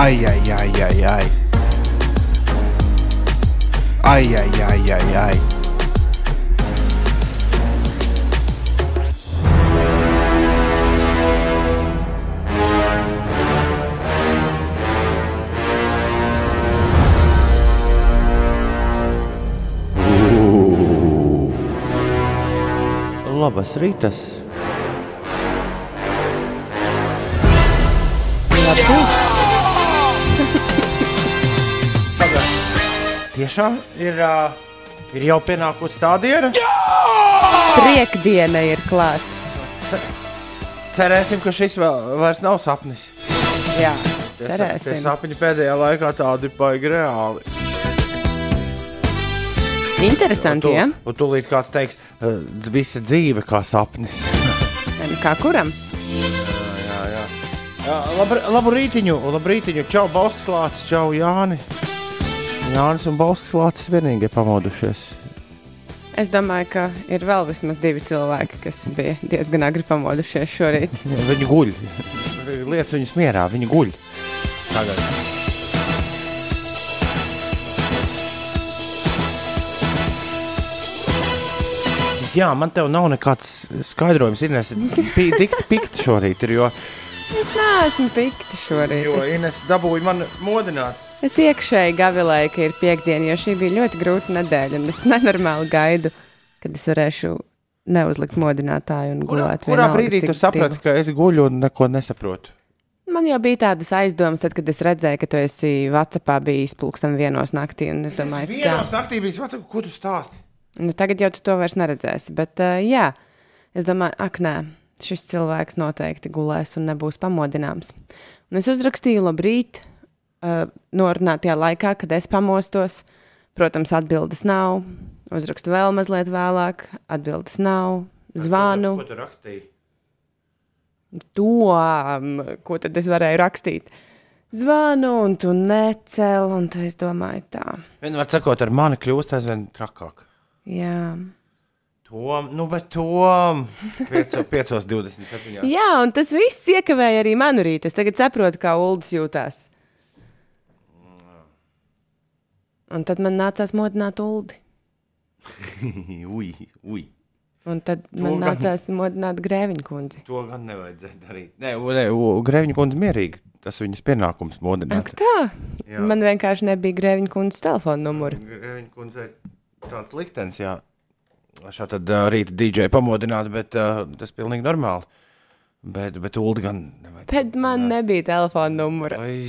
Ai, ai, ai, ai, ai. Ai, ai, ai, ai, ai. Labas rītas! Tiešām ir, uh, ir jau pienākusi tā diena. Priekdiena ir klāta. Cerēsim, ka šis vēl, vairs nav sapnis. Jā, sa- Tie cerēsim. sapņi pēdējā laikā tādi baigi reāli. Interesanti, tu, ja? un tūlīt kāds teiks, uh, visa dzīve kā sapnis. Kā kuram? jā, jā. Jā, labu, labu rītiņu, labu rītiņu. Čau, Bauskas Lācis, čau, Jāni. Jānis un Bauskas Lācis vienīgi ir pamodušies. Es domāju, ka ir vēl vismaz divi cilvēki, kas bija diezgan agri pamodušies šorīt. Viņi guļ. Lietas viņus mierā, viņi guļ. Tagad. Jā, man te nav nekāds skaidrojums. Ines, bija tik pikti šorīt, ir, jo, Es neesmu pikti šorīt. jo Es, Ines dabūja man modināt. Es iekšēji gavilēju, ka ir piekdiena, jo šī bija ļoti grūta nedēļa. Es nenormāli gaidu, kad es varēšu neuzlikt modinātāju un Kurā, gulēt. kurā vienalga, brīdī tu saprati, gribu. ka es guļu un neko nesaprotu? Man jau bija tādas aizdomas, tad, kad es redzēju, ka tu esi Vācijā bijis pulksten vienos naktī. Es domāju, ka Vienos naktī bija vecāks, ko tu stāsti? Nu, tagad jau tu to vairs neredzēsi. Bet, uh, jā, es domāju, ak, nē, šis cilvēks noteikti gulēs un nebūs pamodināms. Un es uzrakstīju, labrīt, uh, norunātajā laikā, kad es pamostos. Protams, atbildes nav. Uzrakstu vēl mazliet vēlāk, atbildes nav. Zvanu Ko tu rakstīji? to, ko tad es varēju rakstīt. Zvanu, un tu necēli, un es domāju, tā. Vienmēr sakot, ar mani kļūst aizvien trakāk. Jā. Tom, nu, bet Tom, 5,27. Jā, un tas viss iekavēja arī manu rītu. Es tagad saprotu, kā Ulas jūtās. Un tad man nācās modināt Ulu. ui, ui. Un tad man gan- nācās modināt Grēviņu kundzi. To gan nevajadzēja darīt. Nē, nē Grēviņa kundze mierīgi. Tas viņas pienākums modināt. Ak, tā! Jā. Man vienkārši nebija Grēviņu kundzes telefona numura. Grēviņa kundze tāds liktenis, jā. Šā tad uh, rīta DJ pamodināt, bet uh, tas pilnīgi normāli. Bet, bet Ulu gan nevajadzēja. Bet man nebija telefona numura. Ai,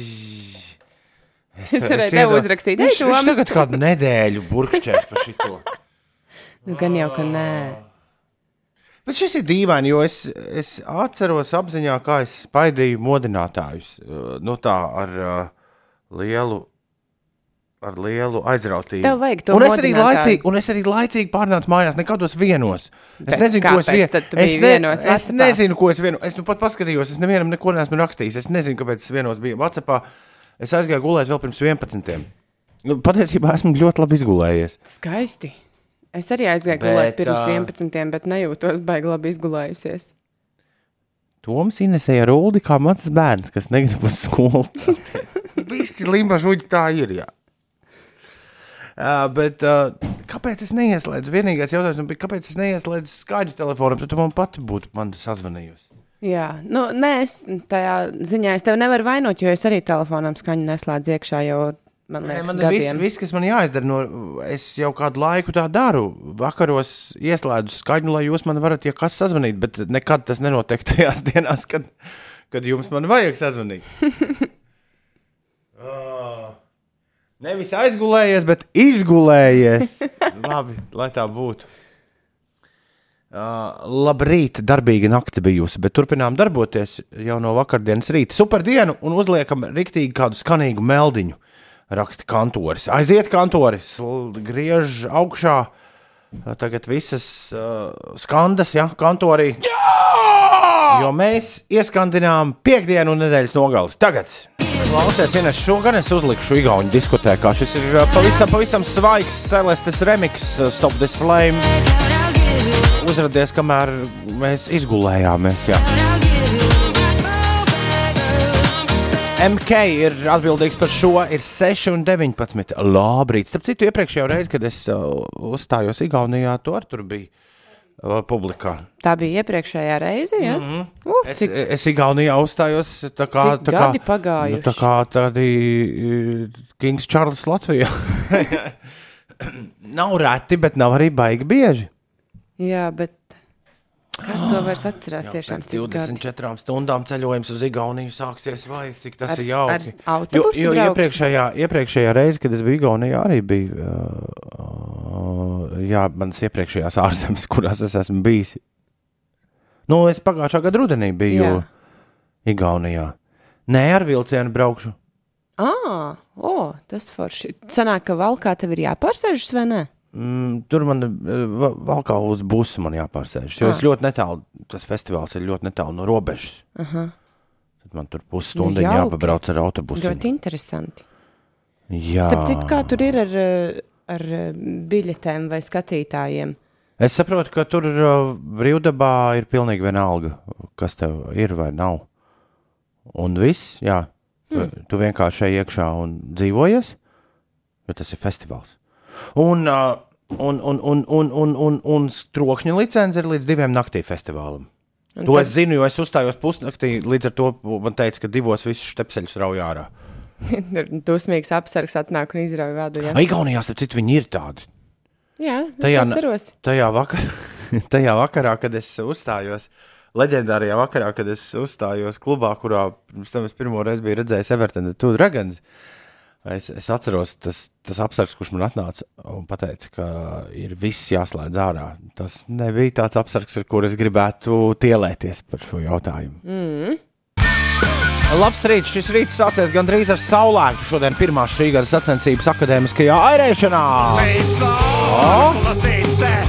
Es varēju tev uzrakstīt, "Ei, viņš Tom!" tagad kādu nedēļu burkšķēs par šito. Nu, gan jau, ka nē. Bet šis ir dīvaini, jo es, es atceros apziņā, kā es spaidīju modinātājus. uh, Nu, tā ar uh, lielu. Ar lielu aizrautību. Tev vajag to un es, arī modinātāju. laicīgi, un es arī laicīgi pārnācu mājās, nekādos vienos. Es Bet nezinu, ko es, kāpēc vien, tad tu es, biji vienos es nezinu, ko es vienu. Es nu pat paskatījos, es nevienam neko neesmu rakstījis. Es nezinu, kāpēc es vienos biju Vācijā. Es aizgāju gulēt vēl pirms 11. Nu, patiesībā esmu ļoti labi izgulējies. Skaisti. Es arī aizgāju Bet, gulēt pirms ā, 11, bet nejūtos baigi labi izgulējusies. Toms Inesēja ar Ulu kā mans bērns, kas negrib uz skolu. Bišķi limba žuģi tā ir, jā. Uh, bet uh, kāpēc es neieslēdzu? Vienīgais jautājums bija, kāpēc es neieslēdzu skaļu telefonu, tad tu man pati būtu man sazvanījusi. Jā, nu, nē, es tajā ziņā es tevi nevaru vainot, jo es arī telefonam skaņu neslēdzu iekšā jau, man liekas, man viss, viss, kas man jāizdara, no, es jau kādu laiku tā daru. Vakaros ieslēdzu skaņu, lai jūs man varat, ja kas sazvanīt, bet nekad tas nenotiek tajās dienās, kad, kad jums man vajag sazvanīt. oh. Nevis aizgulējies, bet izgulējies. Labi, lai tā būtu. Uh, labrīt, darbīga naktis bijusi, bet turpinām darboties jau no vakardienas rīta. Superdienu un uzliekam rīktīgi kādu skanīgu meldiņu. Raksta kantoris. Aiziet, kantori, griež augšā. Tagad visas uh, skandas, ja, kantorī. Jo mēs ieskandinām piekdienu un nedēļas nogali. Tagad, klausies, Ines, šo gan es uzlikšu Igaunijas diskotēkā. Šis ir pavisam, pavisam svaigs Celestes remix, Stop this flame. Uzradies, kamēr mēs izgulējāmies. Jā. MK ir atbildīgs par šo. Ir 6 un 19. Labrīt. Starp citu, iepriekšējā reizē, kad es uh, uzstājos Igaunijā, to ar tur bija uh, publikā. Tā bija iepriekšējā reize. Ja? Mm -hmm. uh, Es, es Igaunijā uzstājos tā kā, Cik tā kā, gadi pagājuši? nu, tā kā tādi uh, Kings Čārlis Latvijā. nav reti, bet nav arī baigi bieži. Jā, bet kas to vairs atcerās? Tiešām Pēc cik gadi? 24 stundām ceļojums uz Igauniju sāksies, vai cik tas Ar- ir jauki. Jo, jo iepriekšējā, iepriekšējā reize, kad es biju Igaunijā, arī bija uh, jā, manas iepriekšējās ārzemes, kurās es esmu bijis. Nu, es pagājušā gada rudenī biju Jā. Igaunijā. Nē, ar vilcienu braukšu. Ah, oh, tas forši. Sanāk, ka valkā tev ir jāpārsēžas vai ne? Mm, tur man vēl kā uz busu jāpārsēž. Jo Ah. es ļoti netālu, tas festivāls ir ļoti netālu no robežas. Aha. Tad man tur pusstundu Jauki. jāpabrauc ar autobusu. Ļoti interesanti. Jā, Starp citu, kā tur ir ar, ar eh, biļetēm vai skatītājiem? Es saprotu, ka tur uh, brīvdabā ir pilnīgi vienalga, kas tev ir vai nav. Un viss, jā, Hmm. tu, tu vienkārši ej iekšā un dzīvojies, jo tas ir festivāls. Un, uh, un, un, un, un, un, un, un trokšņa licence ir līdz diviem naktī festivālam. Un To tad- es zinu, jo es uzstājos pusnaktī. Līdz ar to man teica, ka divos visus stepseļus rauj ārā. Tur dusmīgs apsargs atnāk un izrauj vādu. Ja? Igaunijā, starp citu, viņi ir tādi. Jā, Tajā atceros. tajā, vakar, tajā vakarā, kad es uzstājos, leģendārajā vakarā, kad es uzstājos klubā, kurā pirms tam es pirmo reizi biju redzējis Evertonu Dragons. Es, es atceros, tas, tas apsargs, kurš man atnāca un teica, ka ir viss jāslēdz ārā. Tas nebija tāds apsargs, ar kur es gribētu tielēties par šo jautājumu. Mm. Labs rīts! Šis rīts sācies gandrīz ar saulēktu. Šodien pirmā šī gada sacensības akadēmiskajā airēšanā.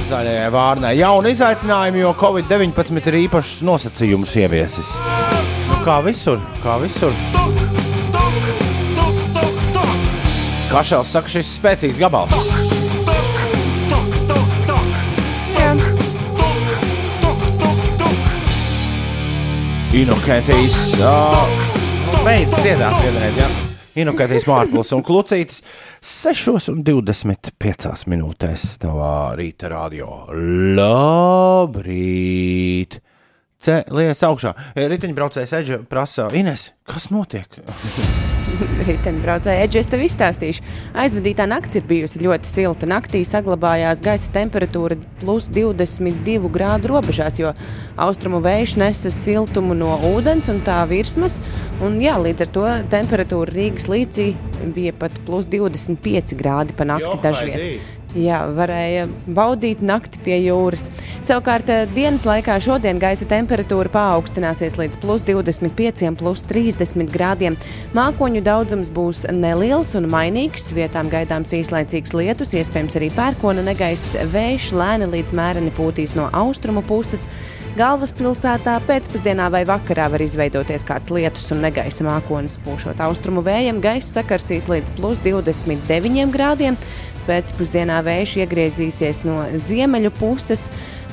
Zaļajai vārnai jauni izaicinājumi, jo Covid-19 ir īpašs nosacījumus ieviesis. Nu, kā visur, kā visur. Kašels saka, šis ir spēcīgs gabals. Inokentīs. Uh, beidz dziedāt vienreiz, jā. Inokentīs Mārpils un Klucītis 6,25 minūtēs tavā rīta radio. Labrīt! Cēlies augšā. Riteņbraucējs Eģe prasa, Ines, kas notiek? Riteņbraucēji, Edži, es tev izstāstīšu. Aizvadītā naktis ir bijusi ļoti silta. Naktī saglabājās gaisa temperatūra plus 22 grādu robežās, jo austrumu vējš nesa siltumu no ūdens un tā virsmas. Un, jā, līdz ar to temperatūra Rīgas līcī bija pat plus 25 grādi pa nakti dažviet. Jā, varēja baudīt nakti pie jūras. Savukārt, eh, dienas laikā šodien gaisa temperatūra paaugstināsies līdz plus 25, plus 30 grādiem. Mākoņu daudzums būs neliels un mainīgs. Vietām gaidāms īslaicīgs lietus, iespējams arī pērkona negaiss vējš, lēni līdz mēreni pūtīs no austrumu puses. Galvaspilsētā pēcpusdienā vai vakarā var izveidoties kāds lietus un negaisa mākonis. Pūšot austrumu vējiem, gaisa sakarsīs līdz plus 29 grādiem. Pēcpusdienā vējš iegriezīsies no ziemeļu puses.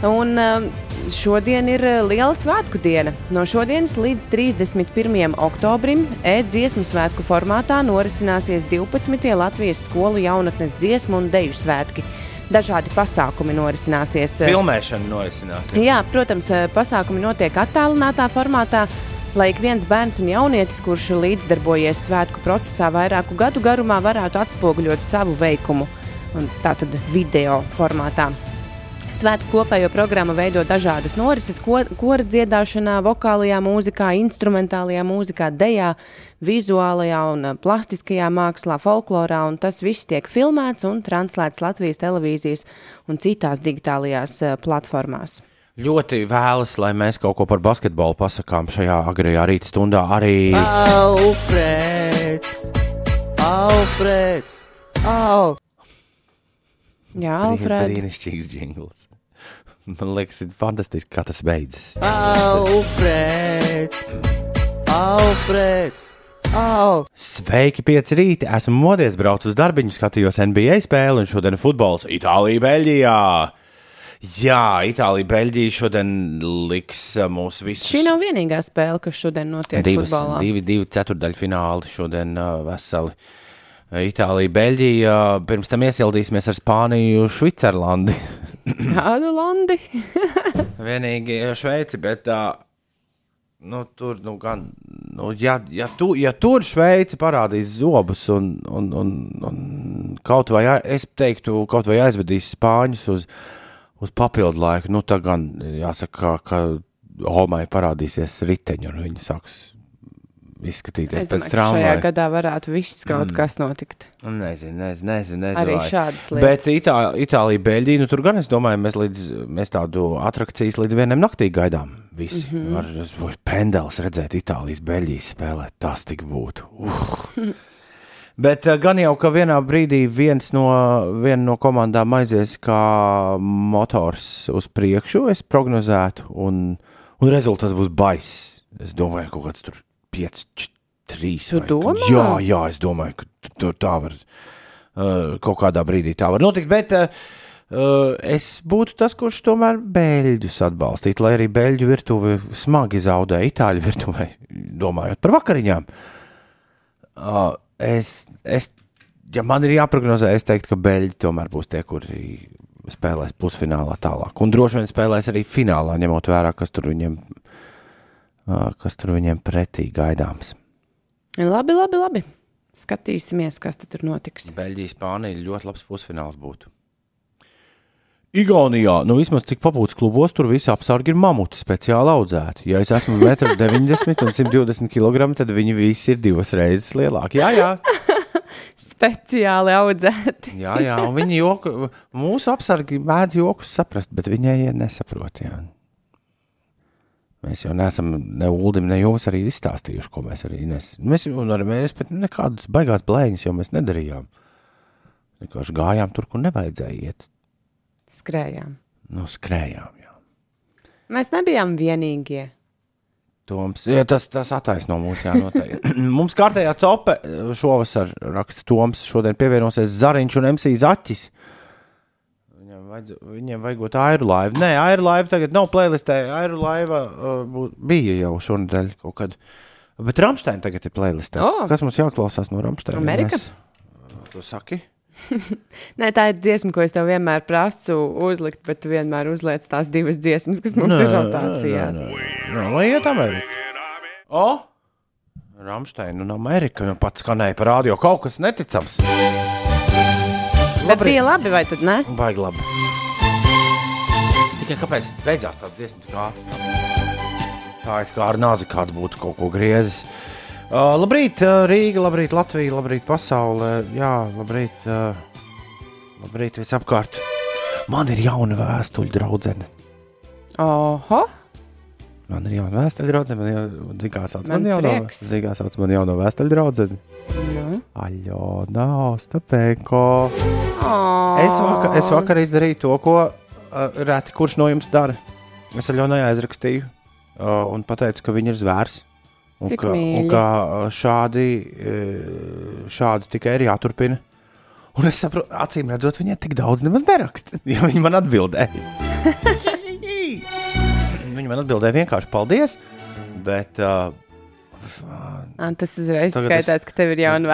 Un um, šodien ir uh, liela svētku diena. No šodienas līdz 31. oktobrim e-dziesmu svētku formātā norisināsies 12. Latvijas skolu jaunatnes dziesmu un deju svētki. Dažādi pasākumi norisināsies. uh, Filmēšana norisinās. Jā, protams, eh, pasākumi notiek attālinātā formātā. Lai ik viens bērns un jaunietis, kurš līdzdarbojies svētku procesā vairāku gadu garumā, varētu atspoguļot savu veikumu, un tā tad video formātā. Svētku kopējo programmu veido dažādas norises, ko- kora dziedāšanā, vokālajā mūzikā, instrumentālajā mūzikā, dejā, vizuālajā un eh, plastiskajā mākslā, folklorā, un tas viss tiek filmēts un translēts Latvijas televīzijas un citās digitālajās eh, platformās. Ļoti vēlas, lai mēs kaut ko par basketbolu pasakām šajā agrajā rīta stundā. Arī Alfreds! Alfreds! Al! Jā, Alfred. brīnišķīgs jingls. Man liekas, ir fantastiski, kā tas beidzas. Alfreds! Alfreds! Al! Sveiki, pieci rīti! Esmu modies, braucu uz darbiņu, skatījos NBA spēli, un šodien ir futbols Itālijā, Beļģijā. Jā, Itālija, Beļģija šodien liks uh, mūs visus. Šī nav vienīgā spēle, kas šodien notiek divas, futbolā. divi, divi ceturdaļu fināli šodien uh, veseli. Itālija, Beļģija, pirms tam iesildīsimies ar Spāniju, Švicerlandi. Kādu landi? Vienīgi Šveici, bet uh, nu, tur nu, gan, nu, ja, ja, tu, ja tur Šveici parādīs zobus un, un, un, un kaut vai, ai- es teiktu, kaut vai aizvedīs Spāņus uz, uz papildu laiku, nu, tad gan jāsaka, ka, ka Homai parādīsies riteņi un viņi sāks izskatīties Es pēc domāju, ka šajā traumas. gadā varētu viss kaut mm. kas notikt. Nezinu, nezinu, nezinu. nezinu Arī vai- šādas Bet lietas. Itā, Itālija, Beļģija, nu tur gan es domāju, mēs, līdz, mēs tādu atrakcijas līdz vienam naktī gaidām. Visi mm. -hmm. ar pendels redzēt Itālijas, Beļģijas spēlēt. Tas tik būtu. Uh. Bet eh, gan jau, ka vienā brīdī viens no, viena no komandām aizies kā motors uz priekšu, es prognozētu, un, un rezultāts būs baiss. Es domāju, ka kaut kāds tur 5, 3. Tu domā? Jā, jā, es domāju, ka tu- tur tā var uh, kaut kādā brīdī tā var notikt. Bet uh, uh, es būtu tas, kurš tomēr beļģus atbalstītu, lai arī beļģu virtuve smagi zaudēja itāļu virtuvē, domājot par vakariņām. Uh, es, es, ja man ir jāprognozē, es teiktu, ka beļģi tomēr būs tie, kuri spēlēs pusfinālā tālāk. Un droši vien spēlēs arī finālā, ņemot vērā, kas tur viņiem, kas tur viņiem pretī gaidāms. Labi, labi, labi. Skatīsimies, kas tad tur notiks. Beļģija, Spānija ļoti labs pusfināls būtu. Igaunijā, nu vismaz cik papūts klubos, tur visi apsargi ir mamuti speciāli audzēti. Ja es esmu 1,90 m un 120 kg, tad viņi visi ir divas reizes lielāki. Jā, jā, Speciāli audzēti. jā, jā un viņi joku, mūsu apsargi mēdz jokus saprast, bet viņai nesaprot. Jā. Mēs jau neesam ne Ulim, ne jums arī izstāstījuši, ko mēs arī nes. Mēs, un arī mēs pat nekādas baigās blēņas jau mēs nedarījām. Vienkārši gājām tur, kur nevajadzēja iet. Skrējām. Nu, skrējām. Jā. Mēs nebijām vienīgie. Toms, jā, tas, tas attaisno mūsu jānoteikti. Mums kārtējā cope šovasar raksta Toms. Šodien pievienosies Zariņš un MC Zaķis. Vajadz, viņiem vajagot aerolaivu. Nē, aerolaiva tagad nav playlistē. Aerolaiva uh, bija jau šonadēļ kaut kad. Bet Rāmsteina tagad ir playlistē. O! Kas mums jāklausās no Rāmsteina? Amerika? Mēs- Tu saki? Nē, tā ir dziesma, ko es tev vienmēr prasu uzlikt, bet tu vienmēr uzliec tās divas dziesmas, kas mums Nē, ir rotācijā. nē, nē, nē, Lai iet Amerikā. O! Rāmsteina un Amerika nu pats skanēja par rādio kaut kas neticams. Bet bija labi, vai tad ne? Baigi labi. Tikai kāpēc beidzās tā dziesma tik ātri? Tā ir kā ar nāzi kāds būtu kaut ko griezis. Uh, labrīt, uh, Rīga, labrīt, Latvija, labrīt, pasaulē. Jā, labrīt, uh, labrīt visapkārt. Man ir jauna vēstuļu draudzene. Oho! Man ir jauna vēstuļu draudzene. Man jau kā sauc. Man Man jau no, prieks. zina, kā sauc man jauno vēstuļu draudzeni. Nu. Aļona, Ostapenko. Oh. Es vakar, es vakar izdarīju to, ko reti kurš no jums dara. Es Aļonai aizrakstīju un pateicu, ka viņa ir zvērs. Un Cik ka, mīļi. un ka šādi, uh, šādi tikai ir jāturpina. Un es saprotu, acīm redzot, viņai tik daudz nemaz neraksta. Jo viņa man atbildēja. viņa man atbildēja vienkārši paldies. Bet, uh, Ah, tas uzreiz Tagad es- skaitās, ka tev ir jauna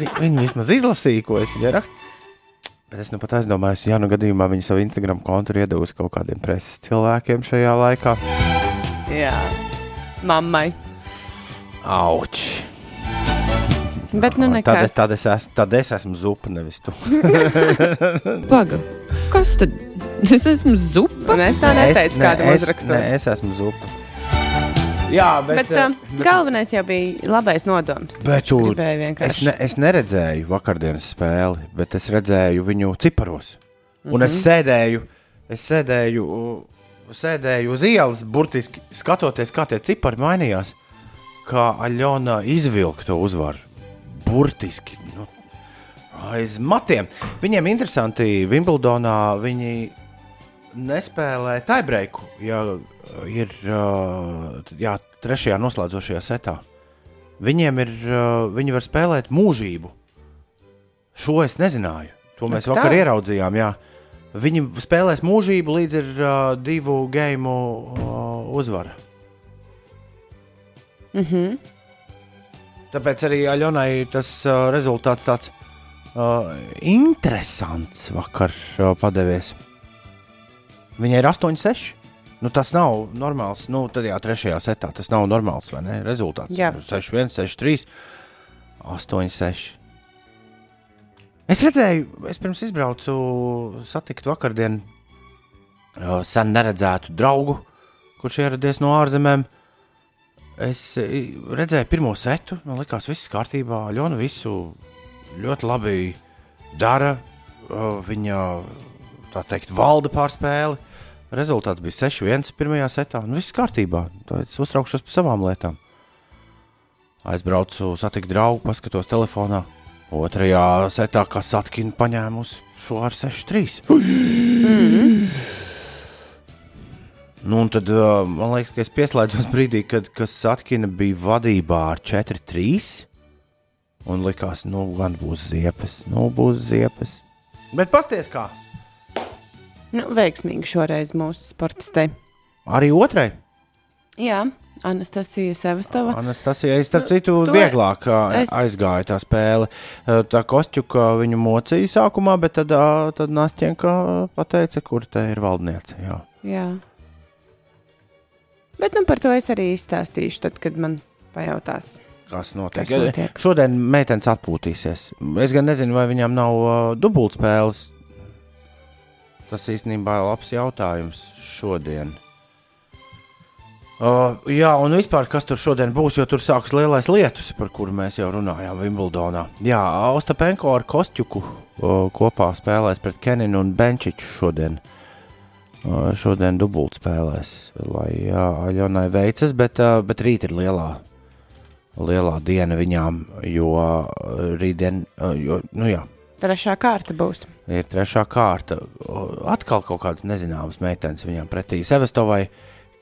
vi- Viņi vismaz izlasīja, ko es viņai rakstīju. Bet es nu pat aizdomājos, ja nu gadījumā viņi savu Instagram kontu ir iedavusi kaut kādiem preses cilvēkiem šajā laikā. Jā, mammai. Auč! Bet nu Tad nekas. es, tad, es esmu, tad es esmu zupa, nevis tu. Paga. Kas tad? Es esmu zupa. Un es tā neteicu, ne, kādam es, uzrakstot. ne, es esmu zupa. Jā, bet, Bet, uh, galvenais jau bija labais nodoms. Bet tu- es, ne, es neredzēju vakardienas spēli, bet es redzēju viņu ciparos. Un es sēdēju, es sēdēju, sēdēju uz ielas, burtiski skatoties, kā tie cipari mainījās. Kā Aļona izvilka to uzvaru. Burtiski nu, aiz matiem. Viņiem interesanti, Wimbledonā viņi nespēlē tiebreaku, ja ir uh, jā, trešajā noslēdzošajā setā. Viņiem ir, uh, viņi var spēlēt mūžību. Šo es nezināju. To mēs Ak, vakar tā? ieraudzījām. Jā. Viņi spēlēs mūžību līdz ir uh, divu game uh, uzvara. Mhm. Tāpēc arī Aļonai tas uh, rezultāts tāds uh, interesants vakar uh, padevies. Viņai ir 8,6. Nu, tas nav normāls. Nu, tad jā, trešajā setā tas nav normāls, vai ne? Rezultāts. Jā. Nu, 6, 1, 6, 3, 8, 6. Es redzēju, es pirms izbraucu satikt vakardien sen neredzētu draugu, kurš ieradies no ārzemēm. Es redzēju pirmo setu, man liekas, viss kārtībā. Ļona visu ļoti labi dara. Viņa, tā teikt, valda pār spēli. Rezultāts bija 6-1 pirmajā setā, un viss kārtībā. Tad es uztraukšos par savām lietām. Aizbraucu, satiku draugu, paskatos telefonā. Otrajā setā, kas atkina paņēmusi šo ar 6-3. Nu, un tad uh, man liekas, ka es pieslēdzos brīdī, kad Satkina bija vadībā ar 4-3. Un likās, nu, gan būs ziepes, nu, būs ziepes. Bet pasties kā! Nu, veiksmīgi šoreiz mūsu sportistei. Arī otrai. Jā, Anastasija Sevastova. Anastasija, es starp citu, to- vieglāk es- aizgāja tā spēle. Tā kostjuka viņu mocīja sākumā, bet tad, tad Nāstņēka pateica, kur te ir valdniece. Jā. Jā. Bet nu, par to es arī izstāstīšu, tad, kad man pajautās. Kas notiek? Kas notiek? Šodien meitenes atpūtīsies. Es gan nezinu, vai viņām nav uh, dubultspēles. Tas īstenībā ir labs jautājums šodien. Uh, jā, un vispār, kas tur šodien būs, jo tur sāksies lielais lietus, par kuru mēs jau runājām Wimbledonā. Jā, Ostapenko ar Kostjuku uh, kopā spēlēs pret Keninu un Benčiču šodien. Uh, šodien dubult spēlēs, lai jā, Aļonai veicas, bet, uh, bet rīt ir lielā lielā diena viņām, jo uh, rītdien, uh, jo, nu jā, Trešā kārta būs. ir trešā kārta. Atkal kaut kādas nezināmas meitenes viņām pretī. Sevestovai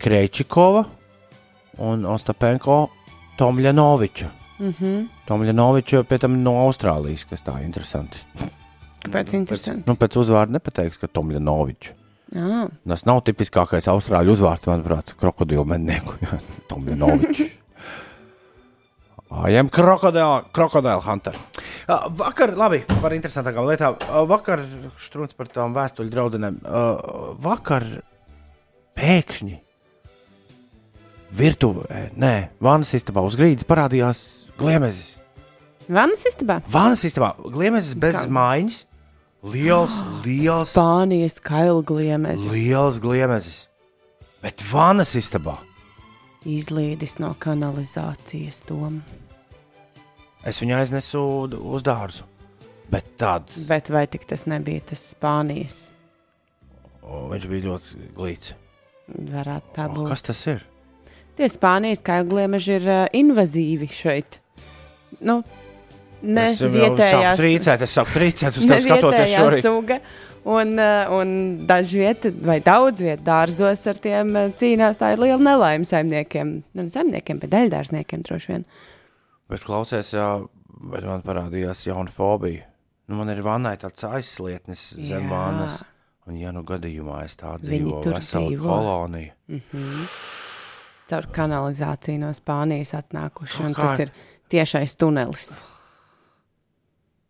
Kreičikova un Ostapenko Tomļanoviča. Mm -hmm. Tomļanoviča pie tam no Austrālijas, kas tā interesanti. Kāpēc interesanti? Nu, pēc uzvārda nepateiks, ka Tomļanoviča. Jā, Tas nav tipiskākais austrāļu uzvārds, manuprāt, krokodilu mednieku. Tomļanovičs. I am crocodile, crocodile hunter. Uh, vakar, labi, par interesantākām lietām. Uh, vakar, strūns par tām vēstuļu draudzenēm. Uh, vakar pēkšņi virtuvē, nē, vānas istabā uz grīdas parādījās gliemezis. Vannas istabā. Vānas istabā gliemezis bez Kā? mājiņas. Liels, liels, Spānijas kailgliemezis. liels gliemezis. Bet vānas istabā. Izlīdis no kanalizācijas doma. Es viņu aiznesu uz dārzu. Bet tad Bet vai tik tas nebija tas Spānijas? o, viņš bija ļoti glīts. Varētu tā O, būt. kas tas ir? Tie Spānijas kailgliemeži ir uh, invazīvi šeit. Nu, ne es vietējās. trīcēt, es sāku trīcēt uz tevi skatoties šorīt. suga. Un, uh, un daži vieti, vai daudz vietu dārzos ar tiem uh, cīnās. Tā ir liela nelaime saimniekiem. Nu, saimniekiem, bet daļdārzniekiem droši vien. Bet klausies, jā, bet man parādījās jauna fobija. Nu, man ir vannai tāds aizslietnis zem vānas. Un, ja nu gadījumā es tā dzīvoju, tur vesela dzīvo. kolonija. Caur kanalizāciju no Spānijas atnākuši. un Kā- Tas ir tiešais tunelis.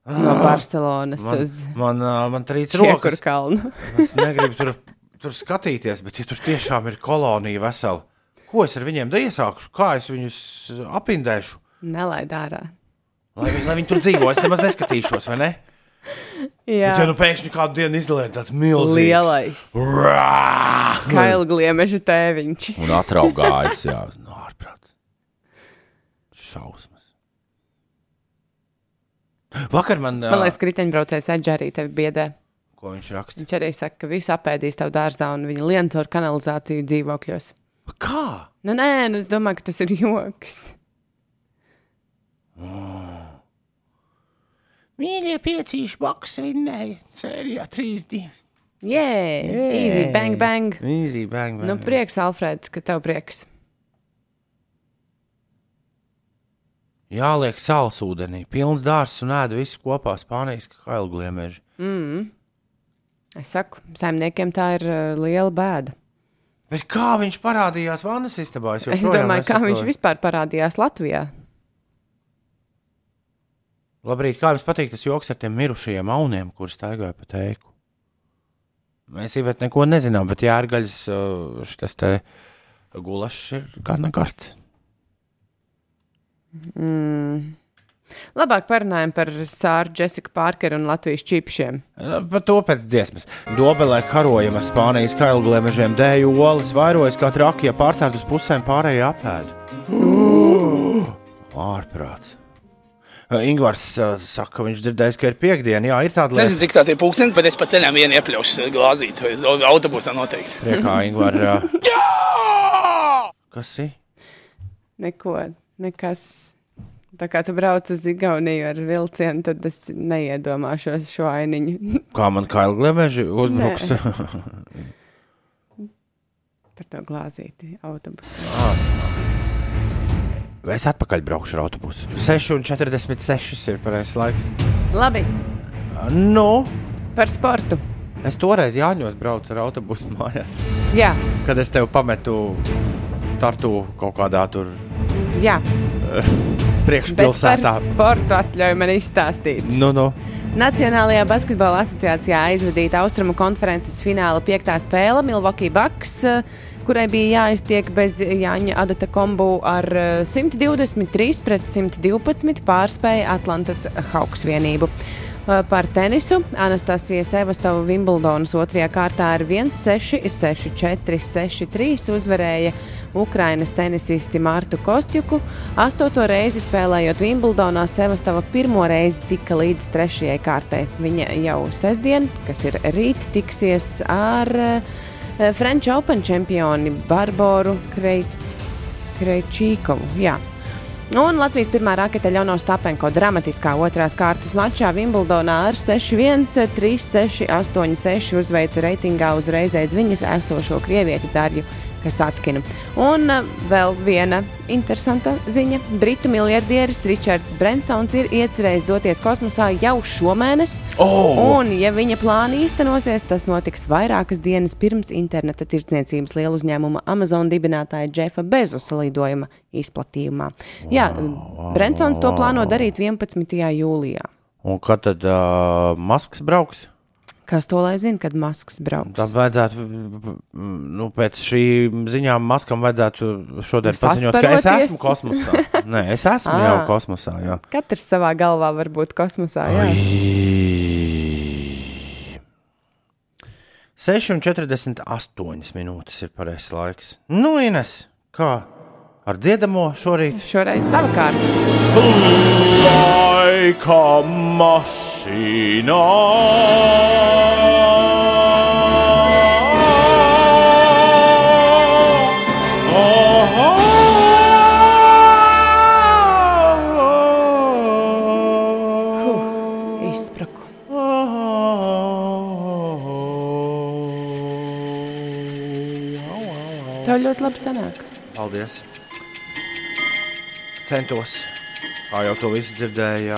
No Barcelonas Man, uz man, man trīc rokas. kalnu. Es negribu tur, tur skatīties, bet ja tur tiešām ir kolonija vesela, ko es ar viņiem da iesākšu? Kā es viņus apindēšu? Nelaid ārā. Lai, viņi- lai viņi tur dzīvo, es nemaz neskatīšos, vai ne? Jā, Bet, ja nu pēkšņi kādu dienu izlaiž tāds milzīgs, lielais. Rā! Kailgliemeža tēviņš. Un atraugājis, jā, no ārprāts. Šausmas. Vakar man, Man liekas, kriteņbraucējs Edža arī tevi biedē. ko viņš raksta? Viņš arī saka, ka visu apēdīs tavu dārzā un viņa lien caur kanalizāciju dzīvokļos. Kā? Nu, nē, nu, es domāju, ka tas ir joks. Mīļie piecīši boks vinnēja sērijā 3-2. Jē, easy, bang, bang. Easy, bang, bang. Nu, prieks, Alfrēds, ka tev prieks. Jāliek sāls ūdenī, pilns dārsts un ēda visu kopā Spānijas kailgliemeži. Mm. Es saku, saimniekiem tā ir uh, liela bēda. Bet kā viņš parādījās vannas istabā? Es domāju, kā viņš vispār parādījās Latvijā. Labrīt, kā jums patīk tas joks ar tiem mirušajiem auniem, kurus staigāja pa teiku? Mēs īstenībā neko nezinām, bet jārgaļas uh, šis te gulašs ir gana gards. Mm. Labāk parunājam par Sāru, Jessiku Parkeru un Latvijas čipšiem. Uh, Par to pēc dziesmas. Dobelē karojam ar Spānijas kailglemežiem, dēju olas, vairojas kā traki, ja pārcērt uz pusēm pārējie apēdu. Ārprāts. Uh, Ingvars uh, saka, ka viņš dzirdējis, ka ir piekdiena. Jā, ir tāda lieta. Nezinu, cik tā ir pūkstens, bet es pa ceļam vienu iepļaušu glāzīt. Es domāju, autobusā noteikti. Priekā, Ingvar. uh, Kas ir? Neko, nekas. Tā kā tu brauc uz Igauniju ar vilcienu, tad es neiedomāšos šo ainiņu Kā man kailglemeži uzbruks? par to glāzīti autobusā. es atpakaļ braukšu ar autobusu. 6,46 ir pareizais laiks. Labi, Nu, par sportu. es toreiz Jāņos braucu ar autobusu mājās. Jā, Kad es tev pametu tartu kaut kādā tur jā. priekšpilsētā. sportu atļauj man izstāstīt. Nu, nu. Nacionālajā basketbola asociācijā aizvadīta Austrumu konferences fināla piektā spēle Milwaukee Bucks, eh, kurai bija jāiztiek bez Jāņa Adata kombu ar eh, 123 pret 112 pārspēja Atlantas Hawks vienību. Par tenisu Anastasija Sevastova Wimbledonas otrajā kārtā ar 1-6, 6-4, 6-3 uzvarēja Ukrainas tenisisti Martu Kostjuku. Astoto reizi spēlējot Wimbledonā, Sevastova pirmo reizi tika līdz trešajai kārtai. Viņa jau sestdien, kas ir rīt, tiksies ar French Open čempioni Barboru Kreit- Kreičīkovu. Jā. Un Latvijas pirmā rakete Ļauno Stapenko dramatiskā otrās kārtas mačā Wimbledonā ar 6-1, 3-6, 8-6 uzveica reitingā uzreiz aiz viņas esošo krievieti Darju Kasatkinu. Un uh, vēl viena interesanta ziņa. Britu miljardieris Ričards Brensons ir iecerējis doties kosmosā jau šomēnes. Oh! Un, ja viņa plāni īstenosies, tas notiks vairākas dienas pirms interneta tirdzniecības lielu uzņēmuma Amazon dibinātāja Džefa Bezusa lidojuma izplatījumā. Jā, Brensons to plāno darīt 11. jūlijā. Un kad tad uh, Masks brauks? Kas to lai zina, kad Masks brauks? Tad vajadzētu, nu, pēc šīm ziņām, Maskam vajadzētu šodien paziņot, ka es esmu kosmosā. Nē, es esmu jau Ā. kosmosā. Jā. Katrs savā galvā var būt kosmosā. Jā. Ai. 6,48 minūtes ir pareizais laiks. Nu, Ines, kā ar dziedamo šorīt? Šoreiz tava kārta. Laika mašīnā. Huh, izspraku. Tev ļoti labi sanāk. Paldies! Centos, kā jau to visu dzirdēju.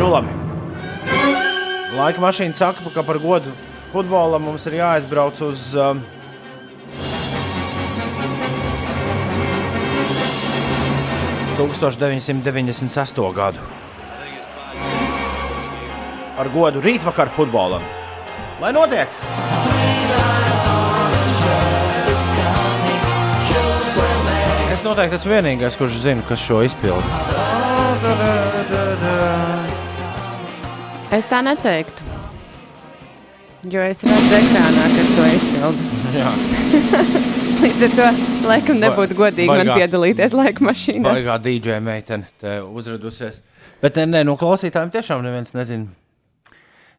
Nu. Laika mašīna saka, ka par godu futbolam mums ir jāaizbrauc uz. Um, uh, 1998. gadu. Ar godu rītvakar futbolam. Lai notiek! Es noteikti esmu vienīgais, kurš zina, kas šo izpilda. Es tā neteiktu. Jo es redzu ekrānā, kas to izpilda. Jā, Līdz ar to, laikam, nebūtu godīgi man baigā. piedalīties laika mašīnā. baigā DJ meitene te uzradusies. Bet nē, nē, no klausītājiem tiešām neviens nezina.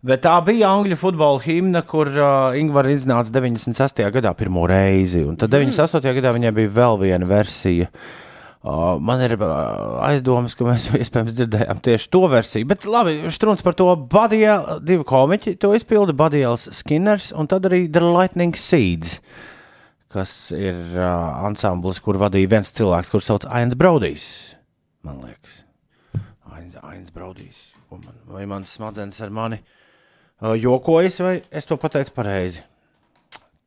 Bet tā bija angļu futbola himna, kur uh, Ingūna iznāca 96. gadā pirmo reizi. Un tad 98. gadā viņai bija vēl viena versija. Uh, man ir uh, aizdomas, ka mēs iespējams dzirdējām tieši to versiju. Bet labi, strūns par to. Badijā, divi komiķi to izpilda. Badijāls Skinners un tad arī The Lightning Seeds. kas ir uh, ansamblis, kur vadīja viens cilvēks, kurš sauc Ains Braudīs. Man liekas, Ains, Ains Braudīs. Ko Man, vai mans smadzenes ar mani jokojas, vai es to pateicu pareizi?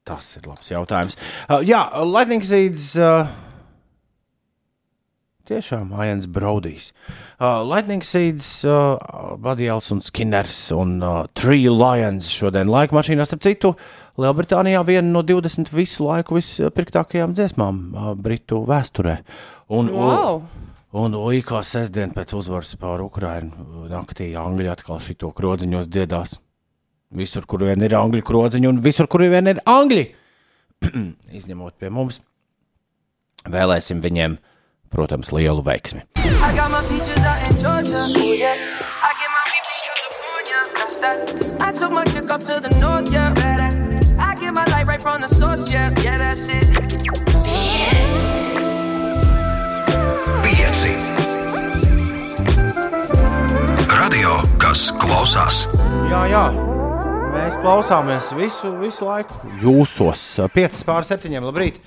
Tas ir labs jautājums. Uh, jā, Lightning Seeds. Uh, Tiešām Ains Braudīs. Uh, Lightning Seeds, uh, Badijāls un Skinners un uh, Three Lions šodien laika mašīnā, starp citu, Lielbritānijā viena no 20 visu laiku vispirktākajām dziesmām uh, Britu vēsturē. Un, Wow! un, un kā sestdien pēc uzvaras pār Ukrainu naktī Angļi atkal šito krodziņos dziedās. Visur, kur vien ir angļu krodziņi un visur, kur vien ir angļi. Izņemot pie mums, vēlēsim viņiem, protams, lielu veiksmi. I that. I took my chick up to the north, yeah. I get my light right from the source, yeah. Yeah, that's it. Pieci. Radio, kas klausās. Jā, jā. Mēs klausāmies visu, visu laiku. Jūsos 5 pār 7. Labrīt!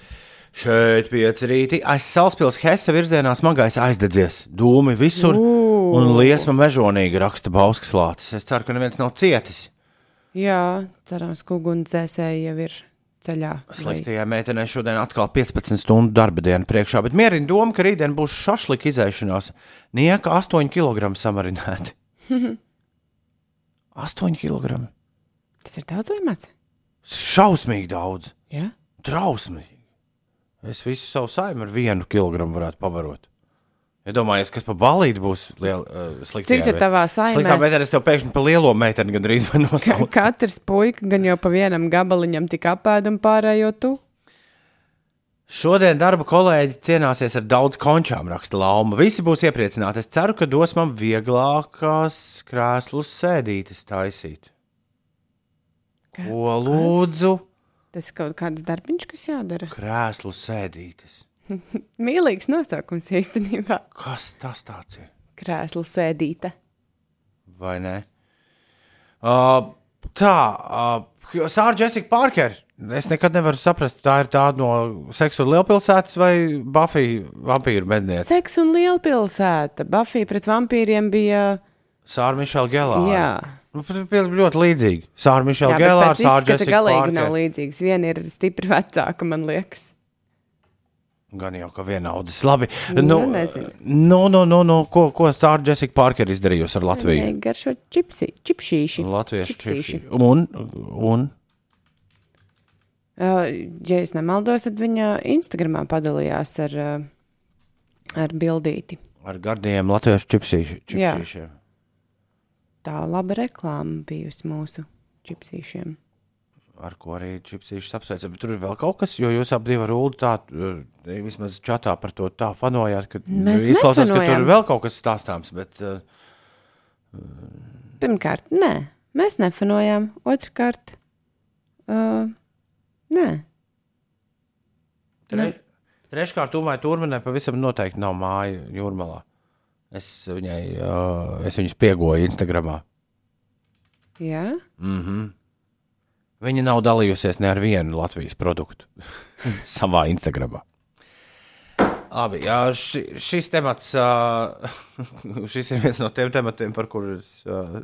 Šeit pieci rīti aiz Salaspils Hesa virzienā smagais aizdedzies. Dūmi visur un liesma mežonīgi raksta Bauskas lācis. Es ceru, ka neviens nav cietis. Jā, cerams, ka ugunsdzēsēji jau ir ceļā. Sliktajai meitenei šodien atkal 15 stundu darba diena priekšā, bet mierina doma, ka rītdien būs šašlika izēšanās. Nieka 8 kg samarinēti. 8 kg. Tas ir daudz vai maz? Šausmīgi daudz. Jā. Drausmīgi. Es visu savu saimnu ar vienu kilogramu varētu pavarot. Iedomājieties, kas pa balīti būs liela, uh, slikta. Cik tad tavā saimē? Sliktā meitene, es tev pēkšņi pa lielo meiteni gandrīz vai Ka, nosaucu. katrs puika gan jau pa vienam gabaliņam tik apēd un pārējo tu. Šodien darba kolēģi cienāsies ar daudz končām, raksta Lauma. Visi būs iepriecināti. Es ceru, ka dos man vieglākās krēslu sēdītes taisīt. Ko lūdzu? Tas ir kaut kāds darbiņš, kas jādara. Krēslu sēdītes. Mīlīgs nosaukums īstenībā. Kas tas tāds ir? Krēslu sēdīte. vai ne? Uh, tā, uh, Sāra Jessica Parker. Es nekad nevaru saprast, tā ir tā no seksa un lielpilsētas vai Buffy vampīru medniece. Seks un lielpilsēta. Buffy pret vampīriem bija. Sāra Mišela Gelāra. Jā, ļoti līdzīgi. Sāra Mišela pēc Sāra Jessica galīgi nav Parker. līdzīgs. Viena ir stipri vecāka, man liekas. Gan jau kā vienaudzis. Labi. Nu, nezinu. nu, nu, nu, nu, ko, ko Sāra Jessica Parker izdarījusi ar Latviju? Viņai garšo čipsi, čipšīši. Latviešu čipsīši. Un, un Uh, ja es nemaldos, tad viņa Instagramā padalījās ar, uh, ar bildīti. ar gardiem latviešu čipsīši- Jā. Tā laba reklāma bijusi mūsu čipsīšiem. ar ko arī čipsīšus apsveicam. Bet tur ir vēl kaut kas, jo jūs abi ar Ulu tā eh, vismaz čatā par to tā fanojāt, ka Mēs izklausās, ka tur nefanojam. ir vēl kaut kas stāstāms. Bet, eh, Pirmkārt, nē, mēs nefanojām. Otrakārt, uh, nē. tre, treškārt, Umai Turmanai pavisam noteikti nav māja jūrmalā. Es, viņai, uh, es viņus piegoju Instagramā. Jā, Viņa nav dalījusies ne ar vienu Latvijas produktu savā Instagramā. Labi, jā, ši, šis temats, uh, šis ir viens no tiem tematiem, par kuriem es uh,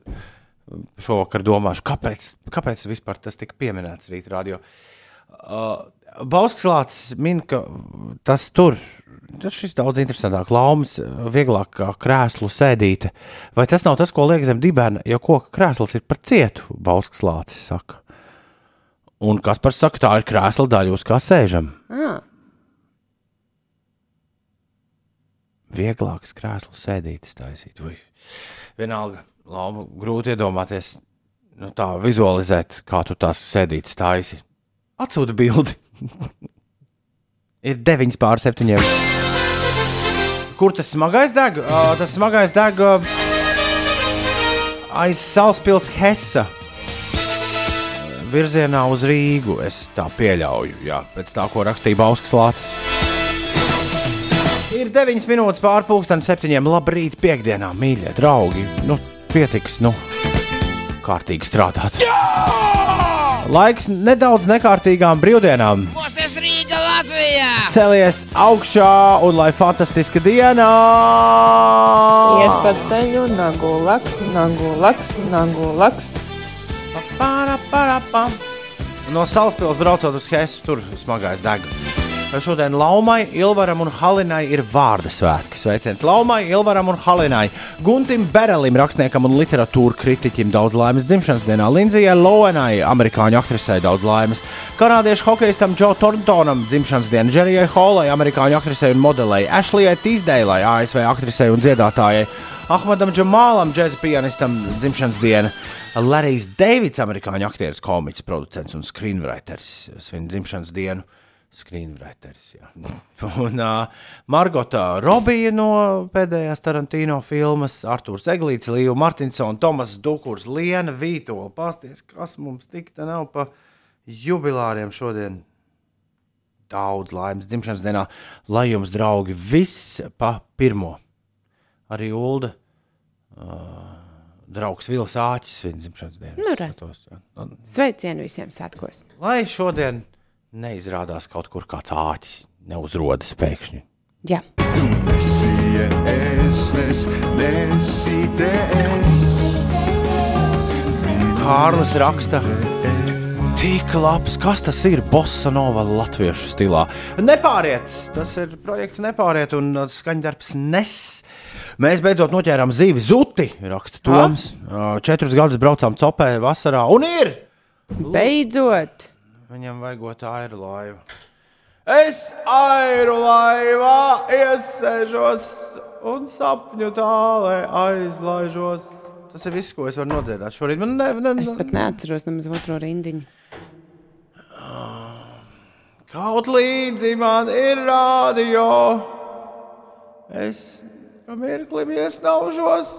šovakar domāšu, kāpēc, kāpēc vispār tas tika pieminēts radio. Uh, Bausklāts min, ka tas tur, tas šis daudz interesantāk, laumas, vieglāk kā krēslu sēdīte. Vai tas nav tas, ko liek zem dibēna, jo koka krēsls ir par cietu, Bausklāts saka. Un kas par saka, tā ir krēsla daļa, uz kā sēžam. ah, Vieglākas krēslu sēdītes taisīt. Vai vienalga, labi, grūti iedomāties, nu, tā vizualizēt, kā tu tās sēdītes taisi. Atsūta bildi. ir 9 pār 7. Kur tas smagais deg? Uh, tas smagais deg uh, aiz Salaspils Hessa. Virzienā uz Rīgu. Es tā pieļauju, jā, pēc tā, ko rakstīja Bauskas Lācis. Ir 9 minūtes pārpusdienas septiņiem. Labrīt, piekdienā, mīļie draugi. Nu, pietiks, nu, kārtīgi strādāt. Jā! Laiks nedaudz nekārtīgām brīvdienām. Mūsu Rīga Latvijā! Celies augšā un lai fantastiska diena! Iet pa ceļu, nagu laks, nagu laks, nagu laks. Para, para, pam. No Salaspils braucot uz Hesu, tur smagais deg. Šodien Laumai, Ilvaram un Halinai ir vārda svētki. Sveiciens Laumai, Ilvaram un Halinai. Guntim Berelim, rakstniekam un literatūra kritiķim daudz laimes dzimšanas dienā. Linzijai Lowenai, amerikāņu aktrisei daudz laimes. Kanādiešu hokeistam Džo Thorntonam dzimšanas diena. Džerijai Holai, amerikāņu aktrisei un modelei. Ashleyai Tīsdeilai, ASV aktrisei un dziedātājai. Ahmadam Džamālam, džēza pianistam, dzimšanas diena. Larijs Deivids, amerikāņu aktieris, komiķis, producents un screenwriters, svin dzimšanas dienu. Screenwriters, jā. Un uh, Margota Robija no pēdējās Tarantino filmas, Arthurs Eglīts, Līja Martinsons, Tomas Dukurs, Liena Vītola. Pasties, kas mums tik te nav pa jubilāriem šodien. Daudz laimes dzimšanas dienā, lai jums, draugi, viss pa pirmo. Arī Ulda. Uh, Draugs Vils Āķis svin dzimšanas dienu. Nu. Skatos, Sveicienu visiem svētkos! Lai šodien neizrādās kaut kur kāds āķis, neuzrodas pēkšņi. Jā, Nesie es, nes, nesite es. Kārlis raksta, tik labs, kas tas ir Bossa Nova latviešu stilā. Nepāriet, tas ir projekts Nepāriet un skaņdarbs Nes. Mēs beidzot noķērām zīvi zuti, raksta Toms. Uh, Četrus gadus braucām copē vasarā un ir! beidzot! Viņam vajagot airu laivu. Es airu laivā iesēžos un sapņu tālē aizlaižos. Tas ir viss, ko es varu nodziedāt šorīt. Man ne, ne, Es ne, pat neatceros nemaz otro rindiņu. kaut līdzi man ir rādio. Es pa mirklim iesnaužos.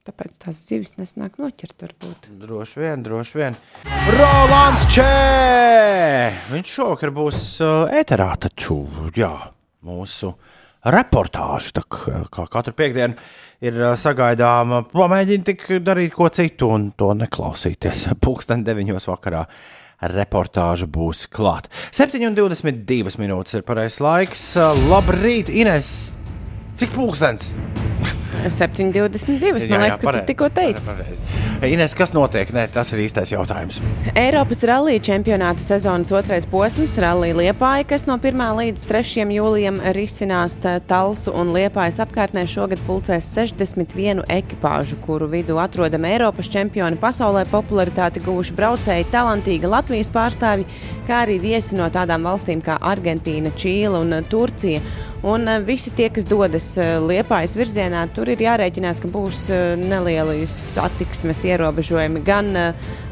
Tāpēc tās zivis nesnāk noķert, varbūt. Droši vien, droši vien. Rolands Čē! Viņš šovakar būs uh, ēterā, taču, jā, mūsu reportāža, tā kā katru piekdienu ir uh, sagaidāma. Pamēģini tik darīt ko citu un to neklausīties. Pulksten 9. vakarā reportāža būs klāta. 7,22 minūtes ir pareizais laiks. Labrīt, Ines! Cik pulkstens? 7,22. Man liekas, ka tu tikko teici. Ines, kas notiek? Nē, tas ir īstais jautājums. Eiropas rallija čempionāta sezonas otrais posms, rallija Liepāja, kas no 1. līdz 3. jūlijam risinās eh, Talsu un Liepājas apkārtnē, šogad pulcēs 61 ekipāžu, kuru vidū atrodam Eiropas čempioni pasaulē popularitāti guvuši braucēji, talantīga Latvijas pārstāvji, kā arī viesi no tādām valstīm kā Argentīna, Čīla un eh, Turcija. Un eh, visi tie, kas dodas eh, Liepājas virzienā, tur ir jārēķinās, ka būs eh, nelieli satiksmes ierobežojumi gan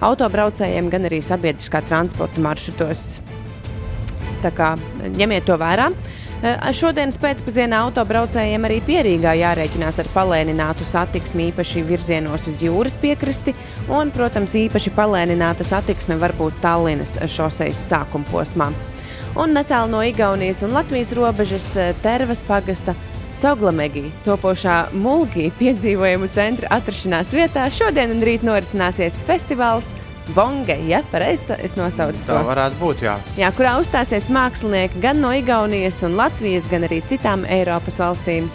autobraucējiem, gan arī sabiedriskā transporta maršrutos. Tā kā ņemiet to vērā. Šodienas pēcpusdienā autobraucējiem arī pierīgā jārēķinās ar palēninātu satiksmi, īpaši virzienos uz jūras piekrasti, un, protams, īpaši palēnināta satiksme var būt Tallinas šoseis sākuma posmā. Un netālu no Igaunijas un Latvijas robežas eh, Tervas pagasta Soglamegī, topošā Mulgī piedzīvojumu centra atrašanās vietā šodien un rīt norisināsies festivāls Vonge, ja pareizi es nosaucu Tā to. varētu būt, jā. Jā, kurā uzstāsies mākslinieki gan no Igaunijas un Latvijas, gan arī citām Eiropas valstīm,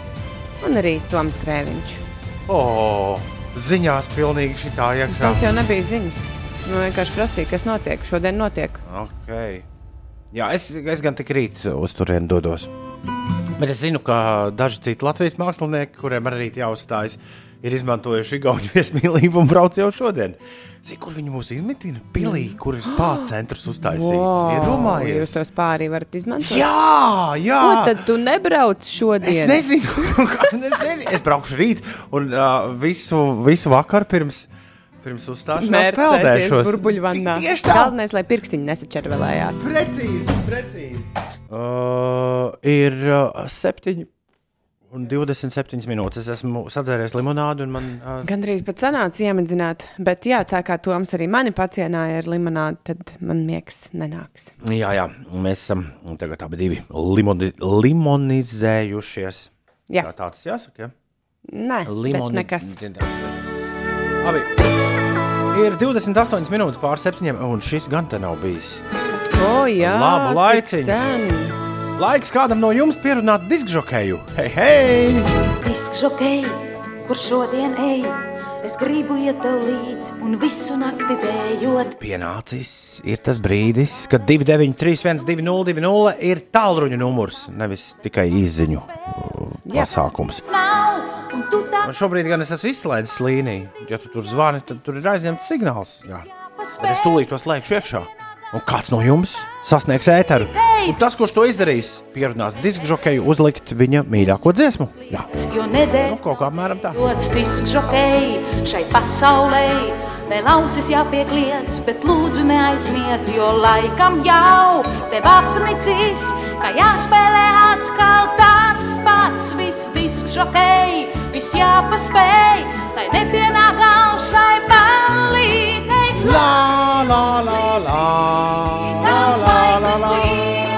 un arī Toms Grēviņš. O, ziņās pilnīgi šī tā iekšā. Tas jau nebija ziņas. Nu, vienkārši prasīja, kas notiek. Šodien notiek. Okay. Jā, es, es gan tik rīt uz turieni dodos. Bet es zinu, ka daži citi Latvijas mākslinieki, kuriem arī jāuzstājas, ir izmantojuši Igaunijas viesmīlību un brauc jau šodien. Zini, kur viņi mūs izmitina? Pilī, kur ir spāņu centrs uztaisīts. Jūs Iedomājies! to spārī varat izmantot. Jā, jā! Ko tad tu nebrauc Es šodien? nezinu, kā- es, nezinu. es braukšu rīt un uh, visu, visu vakaru pirms, pirms uzstāšanās peldēšos. burbuļvannā. Ti- Tieši tā! Galvenais, lai pirkstiņi nesačervelējās. Precīzi, precīzi. Uh, ir uh, 7 un 27 minūtes. Es esmu sadzēries limonādu un man. Uh, Gan arī pat sanāca iemidzināt, bet jā, tā kā Toms arī mani pacienāja ar limonādu, tad man miegs nenāks. jā, jā, mēs esam tagad abi divi limoni, limonizējušies. Jā. Tā, tā tas jāsaka. Ja? Nē, Limoni... nekas. Labi. Ir 28 minūtes pār septiņiem, un šis gan te nav bijis. O, jā, Labu laiciņu. Laiks kādam no jums pierunāt diskžokēju. Hei, hei! Diskžokei, kur šodien ej, es gribu iet tev līdzi un visu nakti dējot. Pienācis ir tas brīdis, kad 293, 202, ir tālruņa numurs, nevis tikai izziņu pasākums. Un tā šobrīd gan es esmu izslēdzis līniju. Ja tu tur zvani, tad tur ir aizņemts signāls. Jā. Bet es tūlīt to slēgšu iekšā. Un kāds no jums sasniegs ēteru? Un tas, kurš to izdarīs, pierunās diskžokeju uzlikt viņa mīļāko dziesmu. Jā, nu, kaut kā apmēram tā. Dots diskžokei šai pasaulē, vēl ausis jāpiekliedz, bet lūdzu neaizmiedz, jo laikam jau tev apnicis, ka jāspēlē atkal tas pats, viss diskžokei, viss jāpaspēj, lai nepienāk gal šai ballītei. La, la, la, la, Tām zvaigznes liec.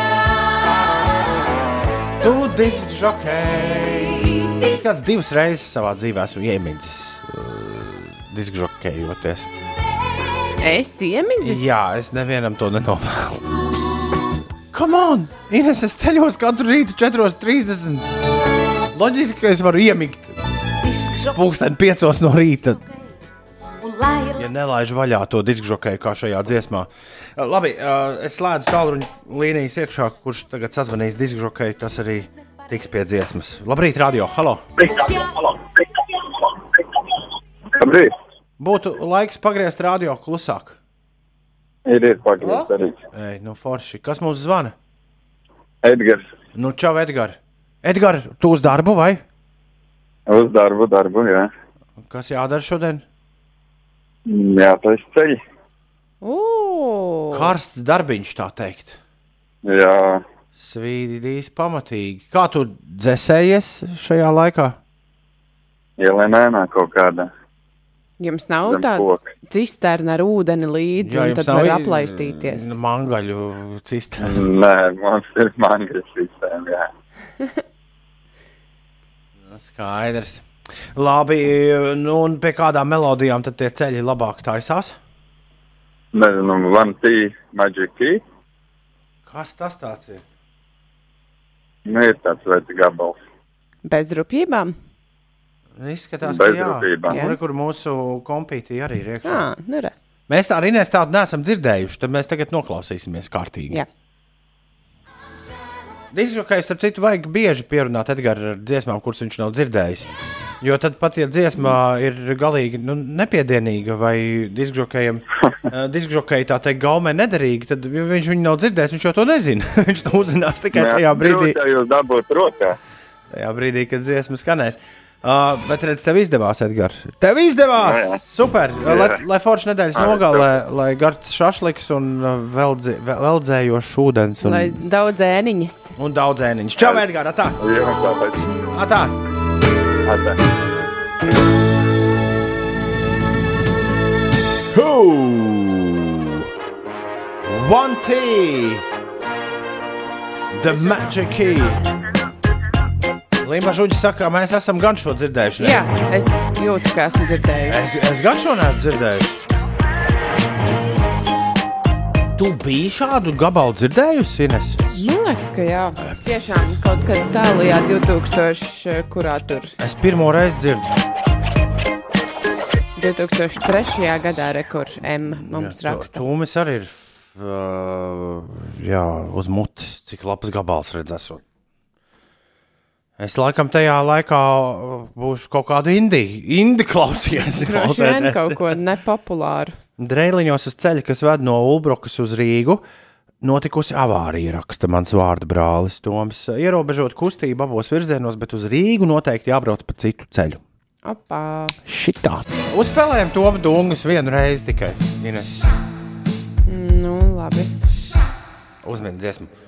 Tu diskžokeju. Es kāds divas reizes savā dzīvē esmu iemidzis. uh, Diskžokejoties. Es iemidzis. Jā, es nevienam to nenovēlu. Come on! Ines, es ceļos katru rītu 4.30. Loģiski, ka es varu iemigt pulksteni 5 no rīta, ja nelaižu vaļā to diskžokeju kā šajā dziesmā. Uh, Labi, uh, es slēdzu tālruņa līnijas iekšā, kurš tagad sazvanīs diskžokeju, tas arī tiks pie dziesmas. Labrīt, radio! Halo! Labrīt! Būtu laiks pagriezt radio klusāk. Ir, ir pagājis arī. Ei, nu forši. Kas mums zvana? Edgars, Nu, čau, Edgars! Edgars, tu uz darbu vai? uz darbu, darbu, jā. Kas jādara šodien? Jā, tas ceļš. Ugh! Karsts darbiņš, tā teikt. Jā, Svīdīs pamatīgi. Kā tu dzēsējies šajā laikā? ielēnēnā kaut kādā. Jums nav tāda cisterna ar ūdeni līdzi, un tad var aplaistīties. Mangaļu cistrā. Nē, mums ir manga sistēma, jā. Skaidrs. Labi, nu un pie kādām melodijām tad tie ceļi labāk taisās? Nezinu, One T Magic Key. Kas tas tāds ir? Nu, ir tāds vecs gabals. Bez rupjībām? Izskatās, ka jā. Nu, re, kur mūsu kompīti arī ir iekšā. Jā, nu re. Mēs tā arī tādu neesam dzirdējuši, tad mēs tagad noklausīsimies kārtīgi. Jā. Diskžokais, starp citu, vajag bieži pierunāt Edgars ar dziesmām, kuras viņš nav dzirdējis. Jo tad pat, ja dziesmā ir galīgi nu, nepiedienīga vai diskžokējam, diskžokēji tā teikt, gaumē nederīga, tad ja viņš viņu nav dzirdējis, viņš jau to nezina. viņš to uzzinās tikai tajā brīdī, Jā, jūs dabūt rokā. tajā brīdī kad dziesma skanēs. Uh, bet redz, tev izdevās, Edgars. Tev izdevās! Jā, jā. Super! Jā. Lai, lai forši nedēļas nogalē, lai gards šašliks un uh, veldzē, vel- veldzējošs ūdens un, Lai daudz ēniņas. un daudz ēniņš. Čau, Edgars! Tā! Jā, tāpēc. Atā. Atā. Who? One T. The Magic Key. Līmā Žuģis saka, mēs esam gan šo dzirdējuši. ne? Jā, es jūtu, ka esmu dzirdējusi. Es, es gan šo neesmu dzirdējuši. Tu biji šādu gabalu dzirdējusi, Ines? Man liekas, ka jā. Tiešām kaut kad tālajā 2000, kurā tur Es pirmo reizi dzirdu. 2003. gadā rekur M mums raksta. Tūmis arī ir uh, jā, uz mutes, cik labs gabals redzēs. Es laikam tajā laikā būšu kaut kādu indiju, indiju klausījies. Droši vien kaut ko nepopulāru. Dreiliņos uz ceļa, kas ved no Ulbrokas uz Rīgu, notikusi avārija, raksta mans vārdu brālis Toms. Ierobežot kustību abos virzienos, bet uz Rīgu noteikti jābrauc pa citu ceļu. Opā. Šitā. Uzspēlējam to dungus vienu reizi tikai. Ines. Nu, labi. Uzmini dziesmu.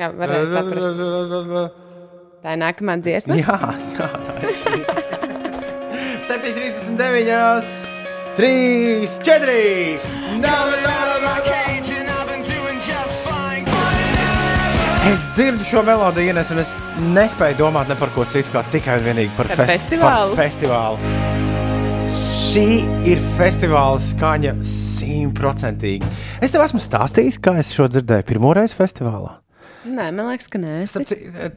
Jā, varēja saprast. Tā ir nākamā dziesma. Jā, jā, tā ir šī. 7,39, 3, 4. Es dzirdu šo melodiju, Ines, un es nespēju domāt ne par ko citu, kā tikai un vienīgi par, Par festivālu. Par festivālu. Šī ir festivāla skaņa simtprocentīgi. Es tev esmu stāstījis, kā es šo dzirdēju pirmo reizi festivālā. Nē, man liekas, ka nē.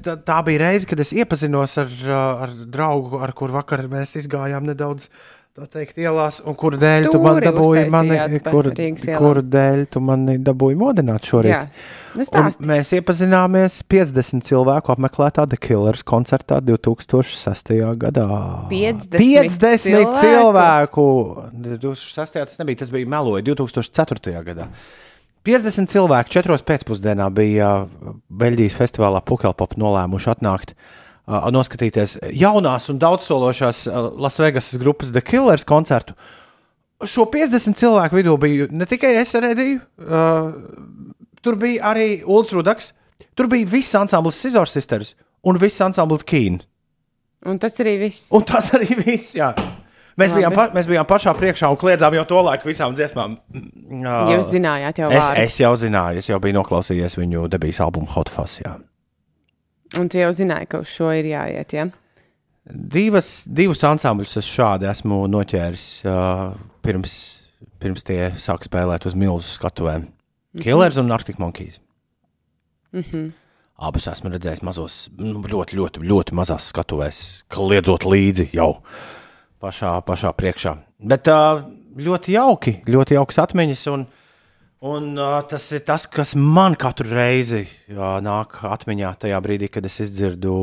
Tā, tā bija reize, kad es iepazinos ar, uh, ar draugu, ar kuru vakar mēs izgājām nedaudz. Tā teikt, ielās, un kur dēļ tu man Tūri dabūji, mani, kur, kur dēļ tu mani dabūji modināt šorīt? Jā, nu Un stāsti. mēs iepazināmies 50 cilvēku apmeklētā The Killers koncertā 2006. gadā. 50 50 cilvēku? cilvēku! 2006. tas nebija, tas bija meloja 2004. gadā. 50 cilvēku četros pēcpusdienā bija uh, Beļģijas festivālā Pukelpop nolēmuši atnākt. Uh, noskatīties jaunās un daudzsološās uh, Lasvegas grupas The Killers koncertu. Šo 50 cilvēku vidū bija ne tikai es uh, tur bija arī Ulrichs Rudaks, tur bija viss ansamblis Scissor Sisters un viss ansamblis Keen. Un tas arī viss. Un tas arī viss, jā. Mēs Labi. bijām, pa, mēs bijām pašā priekšā un kliedzām jau to laiku visām dziesmām. Jā. Jūs zinājāt jau es, vārdus. es jau zināju, es jau biju noklausījies viņu debijas albumu Hot Fuzz. Jā. Un tu jau zināji, ka uz šo ir jāiet. Ja? Divas, divus ansambļus es šādi esmu noķēris uh, pirms, pirms tie sāk spēlēt uz milzu skatuvēm. Killers un Arctic Monkeys. Mhm. Abus esmu redzējis mazos, nu, ļoti, ļoti, ļoti mazās skatuvēs, kliedzot līdzi jau pašā, pašā priekšā. Bet uh, ļoti jauki, ļoti jauks atmiņas. Un, un uh, tas ir tas, kas man katru reizi uh, nāk atmiņā tajā brīdī, kad es izdzirdu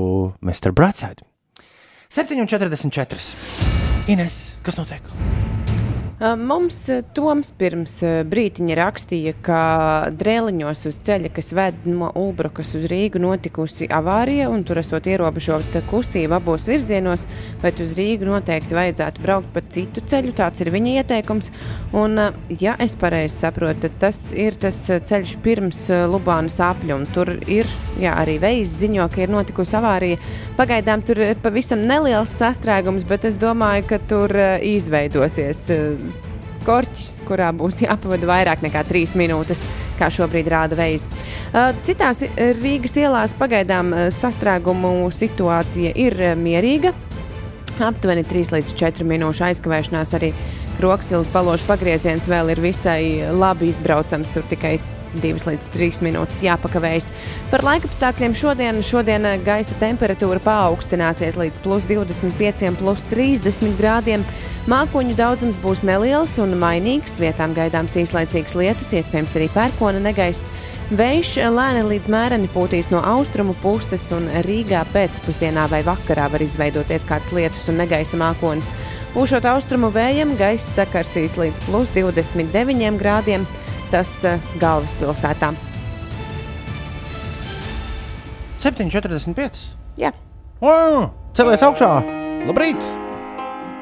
Mr. Brightside. 7,44. Ines, kas notiek? Mums Toms pirms brīdiņa rakstīja, ka drēliņos uz ceļa, kas ved no Ulbrukas uz Rīgu, notikusi avārija, un tur esot ierobežota kustība abos virzienos, bet uz Rīgu noteikti vajadzētu braukt pa citu ceļu. Tāds ir viņa ieteikums. Un, ja es pareizi saprotu, tad tas ir tas ceļš pirms Lubānas apļa, un tur ir jā, arī veids ziņo, ka ir notikusi avārija. Pagaidām tur ir pavisam neliels sastrēgums, bet es domāju, ka tur izveidosies. Korķis, kurā būs jāpavada vairāk nekā trīs minūtes, kā šobrīd rāda veids. Citās Rīgas ielās pagaidām sastrēgumu situācija ir mierīga. Aptuveni 3 līdz 4 minūšu aizkavēšanās arī Kroksilas balāžu pagrieziens vēl ir visai labi izbraucams. Tur tikai 2 līdz 3 minūtes jāpakavējas. Par laikapstākļiem šodien, šodien eh, gaisa temperatūra paaugstināsies līdz plus 25, plus 30 grādiem. Mākoņu daudzums būs neliels un mainīgs. Vietām gaidāms īslaicīgs lietus, iespējams arī pērkona negaiss. Vējš lēni līdz mēreni pūtīs no austrumu puses, un Rīgā pēcpusdienā vai vakarā var izveidoties kāds lietus un negaisa mākonis. Pūšot austrumu vējam, gaisa sakarsīs līdz plus 29 grādiem. Tas uh, galvaspilsētā. 7,45. Jā. Wow, celies augšā! Labrīt!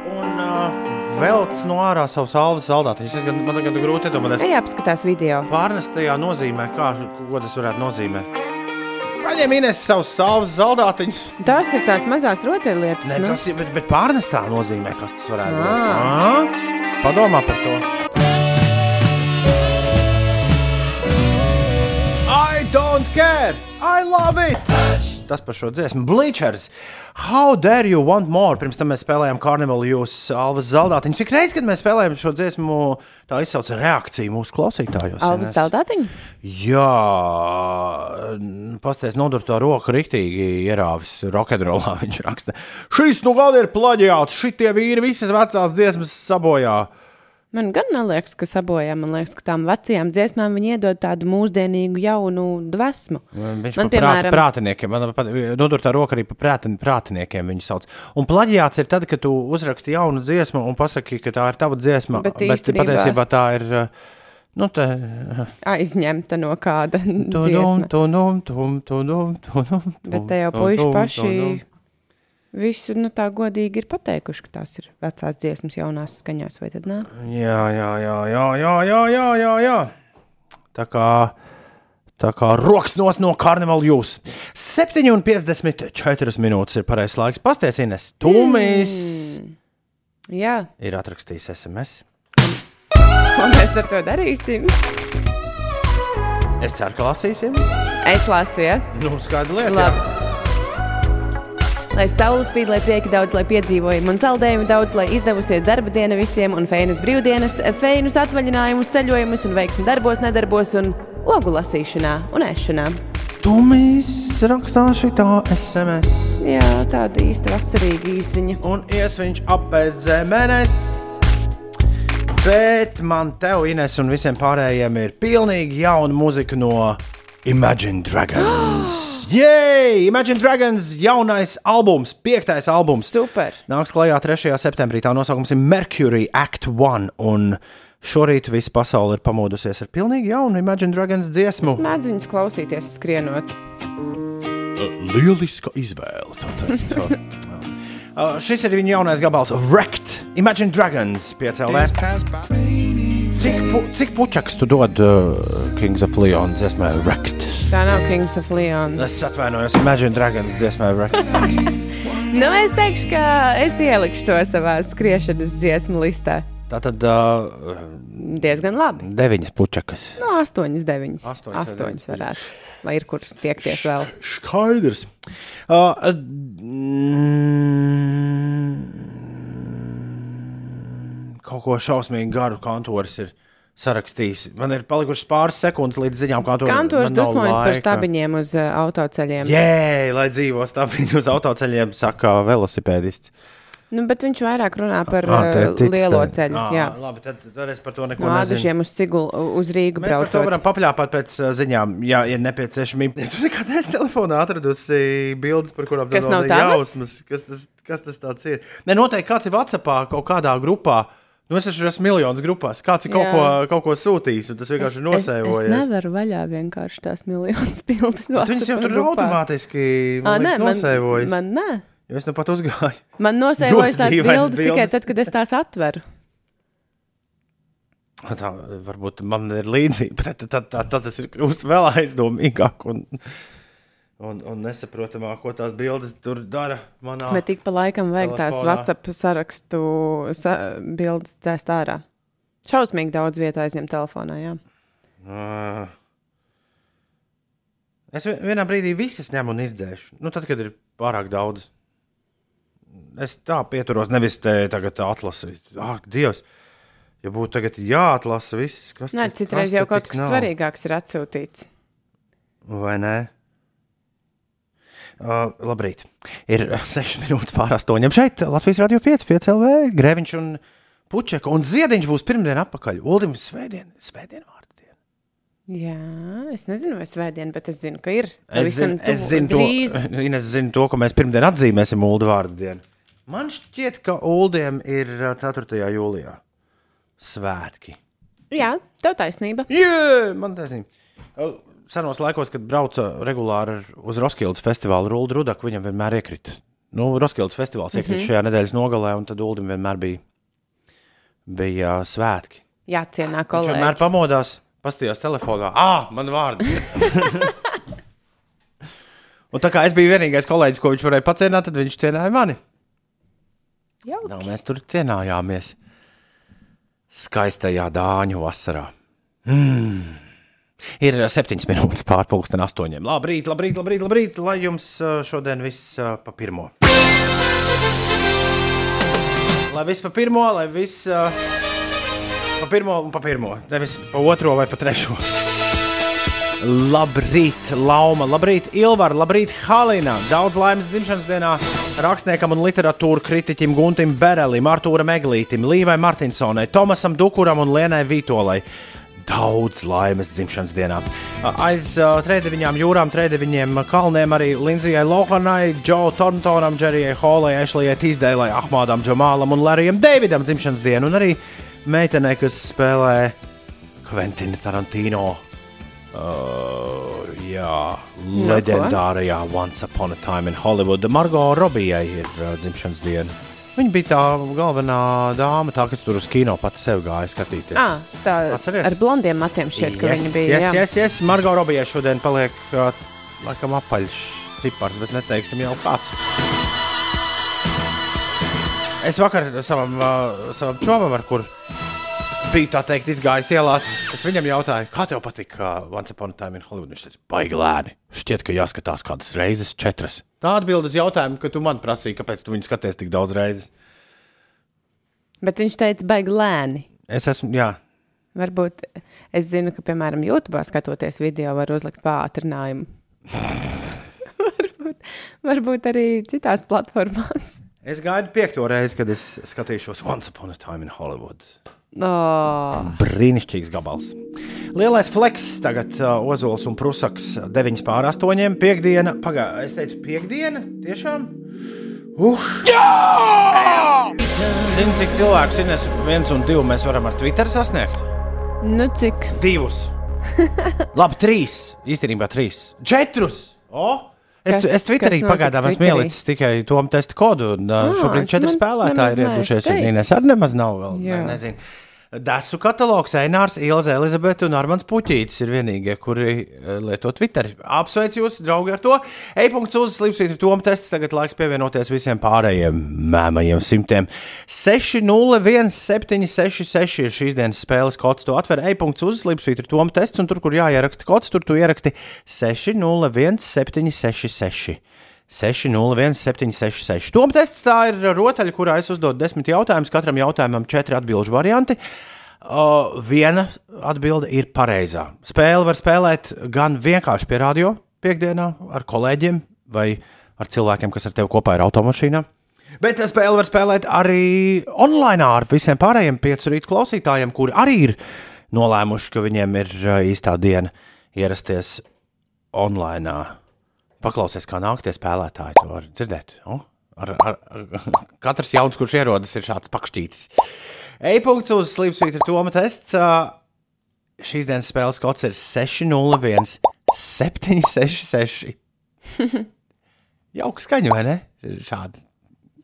Un uh, velc no ārā savus alvas saldātiņus. Es gan, man tagad grūti iedomāties, Ej, apskatās video. pārnestajā nozīmē, kā, ko tas varētu nozīmēt. Paņem Ines savus salvas saldātiņus. Tās ir tās mazās rotaļlietas. Ne, nu. tas ir, bet, bet pārnestā nozīmē, kas tas varētu būt. Ā. Ā, Padomā par to. Don't care! I love it! Tas par šo dziesmu. Bleachers. How dare you want more? Pirms tam mēs spēlējām karnevālu jūs Alvas Zaldātiņu. Cik reizes, kad mēs spēlējām šo dziesmu, tā izsauca reakciju mūsu klausītājos. Alvis Zaldātiņa? Jā, pasties nodur to roku riktīgi ierāvis rokenrolā. Viņš raksta, šis nu gan ir plaģiāts, šitie vīri visas vecās dziesmas sabojā. Man gan neliekas, ka sabojā. Man liekas, ka tām vecajām dziesmām viņi iedod tādu mūsdienīgu, jaunu dvēsmu. Viņš Man, piemēram, prātiniekiem, man nodur tā roka arī par prātin, prātiniekiem viņu sauc. Un plaģiāts ir tad, kad tu uzraksti jaunu dziesmu un pasaki, ka tā ir tava dziesma, Bet bet, īstenībā- patiesībā tā ir. uh, Nu, tā, aizņemta no kāda tu, dziesma. tu, tu, tu, tu, tu, tu, Bet te jau puiši paši visu nu, tā godīgi ir pateikuši, ka tās ir vecās dziesmas, jaunās skaņās, vai tad ne? Jā, jā, jā, jā, jā, jā, jā, jā, jā. Tā kā, tā kā rokas nos no karnevāla jūs. 7,54 minūtes ir pareizais laiks. Pasties, Ines, Tūmīs mm. Jā, ir atrakstījis SMS. ko mēs ar to darīsim? Es ceru, ka lasīsim. Es lasu, ja? Nu, skaidra lieta. jā. Lai saule spīd, lai prieki daudz, lai piedzīvojumi un saldējumi daudz, lai izdevusies darba diena visiem un feinas brīvdienas, feinus atvaļinājumus, ceļojumus un veiksmi darbos, nedarbos un ogu lasīšanā un ēšanā. Tumīs rakstā šitā SMS. Jā, tāda īsta vasarīga īsiņa. Un ies viņš apēst zemenes. Bet man, tev, Ines, un visiem pārējiem ir pilnīgi jauna muzika no Imagine Dragons. Jej! Imagine Dragons jaunais albums, piektais albums. Super! Nāks klajā 3. septembrī. Tā nosaukums ir Mercury Act 1. Un šorīt visa pasaule ir pamodusies ar pilnīgi jaunu Imagine Dragons dziesmu. Es mēdzu viņus klausīties, skrienot. Lieliska izvēle. tā teikt. Šis ir viņa jaunais gabals, Wrecked. Imagine Dragons 5LV. Cik, pu cik pučaks tu dod uh, Kings of Leon dziesmai Wrecked? Tā nav Kings of Leon. Es atvainojos, Imagine Dragons dziesmai Wrecked. Nu, es teikšu, ka es ielikšu to savā skriešanas dziesmu listā. Tā tad uh, Diezgan labi. deviņas pučakas. No 8, 9. Astoņas, 8 deviņas. varētu. Lai ir kur tiekties vēl. Skaidrs. Uh, mm, kaut ko šausmīgi garu kantoris ir sarakstījis. Man ir palikušas pāris sekundes līdz ziņām, kā to Kantors dusmojas par stabiņiem uz uh, autoceļiem. Jē, lai dzīvo stabiņi uz autoceļiem, saka velosipēdists. Nu, bet viņš vairāk runā par te uh, tic lielo ceļu. Ā, Jā, Labi, tad, tad es par to neko no nezinu. Uz, Sigul, uz Rīgu Mēs braucot. varam papļāpāt pēc ziņām, ja ir nepieciešamība. Tu nekad neesi telefonā atradusi bildes, par kurām Kas tev nav jausmas. Kas tas, kas tas tāds ir? Nē, noteikti kāds ir WhatsAppā kaut kādā grupā. Nu, es esmu šajās miljonus grupās. Kāds ir kaut ko, kaut ko sūtījis, un tas vienkārši Es, es nosēvojies. nevaru vaļā vienkārši tās miljonas bildes. Viņas jau tur ir automātiski Ā, man nē, liekas, nosēvojas. man, man nē. Jo es nu pat uzgāju. Man nosēvojas tās bildes tikai tad, kad es tās atveru. Tā varbūt man ir līdzīga, bet tad, tad, tad, tad tas ir kļūst vēl aizdomīgāk un, un, un nesaprotamāk, ko tās bildes tur dara. Manā... Bet tik pa laikam vajag tās telefonā. WhatsApp sarakstu sa bildes dzēst ārā. Šausmīgi daudz vietu aizņem telefonā. Jā. Ā. Es vi- vienā brīdī visas ņemu un izdzēšu. Nu, tad, kad ir pārāk daudz. Es tā pieturos, nevis te tagad atlasīt. Ak, Dievs! Ja būtu tagad jāatlasa viss, kas Nē, te- citreiz jau kaut kas nav? svarīgāks ir atsūtīts. Vai nē? Uh, labrīt. Ir 6 minūtes pār 8. Šeit Latvijas Rādio 5, 5 LV, Grēviņš un Puķeka. Un Ziediņš būs pirmdien atpakaļ. Uldim svētdien, svētdien vārdu. Jā, es nezinu, vai svētdien, bet es zinu, ka ir. Es zinu, es zinu, to, Ines, zinu to, ka mēs pirmdien atzīmēsim Ulu vārdu dienu. Man šķiet, ka Uldiem ir ā, 4. jūlijā svētki. Jā, tev taisnība. Jā, man taisnība. Senos laikos, kad brauca regulāri uz Roskildes festivālu, Rūlu Rudaku viņam vienmēr iekrita. Nu, Roskildes festivāls iekrita Mhm. šajā nedēļas nogalē, un tad Uldim vienmēr bija, bija svētki. Jācienā Viņš vienmēr kolēģi. pamodās, pastījās telefonā. Ah, man vārds! Un tā kā es biju vienīgais kolēģis, ko viņš varēja pacienāt, tad viņš cienīja mani. Jauki. Nav, mēs tur cienājāmies. Skaistajā dāņu vasarā. Mm. Ir septiņas minūtes pārpusdien astoņiem. Labrīt, labrīt, labrīt, labrīt, lai jums ā, šodien viss ā, pa pirmo. Lai viss pa pirmo, lai viss pa pirmo un pa pirmo. Nevis pa otro vai pa trešo. Labrīt, Lauma, labrīt, Ilvara, labrīt, Halina. Daudz laimes dzimšanas dienā rakstniekam un literatūra kritiķim Guntim Berelim, Artūram Eglītim, Līvai Martinsonai, Tomasam Dukuram un Lienai Vītolai. Daudz laimes dzimšanas dienā. Aiz uh, trījiem jūrām, trījiem kalniem arī Linzijai Lohanai, Džo Thorntonam, Džerijai Holai, Ešlijai Tīsdēlai, Ahmādam Džamālam un Larijam Davidam dzimšanas dienu, un arī meitenei, kas spēlē Kventina Tarantino. Uh, jā, leģendārajā Once Upon a Time in Hollywood. Margo Robijai ir uh, dzimšanas diena. Viņa bija tā galvenā dāma, tā, kas tur uz kino pati sev gāja skatīties. Ah, tā Atceries? ar blondiem matiem šķiet, ka yes, viņa bija. Yes, jā. yes, yes. Margo Robijai šodien paliek uh, laikam apaļš cipars, bet neteiksim jau kāds. Es vakar savam, uh, savam čomam, ar kur biju tā teikt, izgājis ielās. Es viņam jautāju, kā tev patīk uh, Once Upon a Time in Hollywood. Viņš teica, baigi lēni. Šķiet, ka jāskatās kādas reizes, četras. Tā atbild uz jautājumu, ka tu man prasīji, kāpēc tu viņu skaties tik daudz reizes. Bet viņš teica, baigi lēni. Es esmu, jā, Varbūt es zinu, ka, piemēram, YouTube skatoties video, var uzlikt pātrinājumu. varbūt, varbūt arī citās platformās. es gaidu piekto reizi, kad es skatīšos Once Upon a Time in Hollywood. Oh, Brīnišķīgs gabals. Lielais fleks, tagad uh, Ozols un Prusaks 9 pār 8. Piektdiena, pagaidā, es teicu, piekdiena, tiešām. Uh! Zini, cik cilvēku Ines viens un divi mēs varam ar Twitter sasniegt? nu cik? Divus. Labi, trīs. Īstenībā trīs. Četrus. O! Es, Kas- es Twitterī pagaidām esmu ielicis tikai to testu kodu. Un, uh, Ā, šobrīd četri spēlētāji ir Ines teicis. arī nemaz nav vēl. Ne, nezinu. Desu katalogs, Einārs, Ilze, Elizabete un Armāns Puķītis ir vienīgie, kuri eh, lieto Twitter. Apsveicu jūs, draugi, ar to. E-punkts uz Slimsvītra Toma tests. Tagad laiks pievienoties visiem pārējiem mēmajiem simtiem. 601, 766 ir šīs dienas spēles kods. To atver e-punkts uz Slimsvītra Toma tests, un tur, kur jāieraksta kods, tur tu ieraksti 601, 766. 601, 766. Tom tests tā ir rotaļa, kurā es uzdodu desmit jautājumus. Katram jautājumam četri atbildžu varianti. Uh, viena atbilde ir pareizā. Spēli var spēlēt gan vienkārši pie radio piekdienā ar kolēģiem vai ar cilvēkiem, kas ar tevi kopā ir automašīnā. Bet spēli var spēlēt arī online ar visiem pārējiem piecu rītu klausītājiem, kuri arī ir nolēmuši, ka viņiem ir īstā diena ierasties online. Paklausies, kā nāk tie spēlētāji. To var dzirdēt. O? Ar, ar, ar, katrs jauns, kurš ierodas, ir šāds pakšķītis. E-punkts uz Slimsvītra Toma tests. Šīs dienas spēles kods ir 601, 766. Jauka skaņa, vai ne? Šādi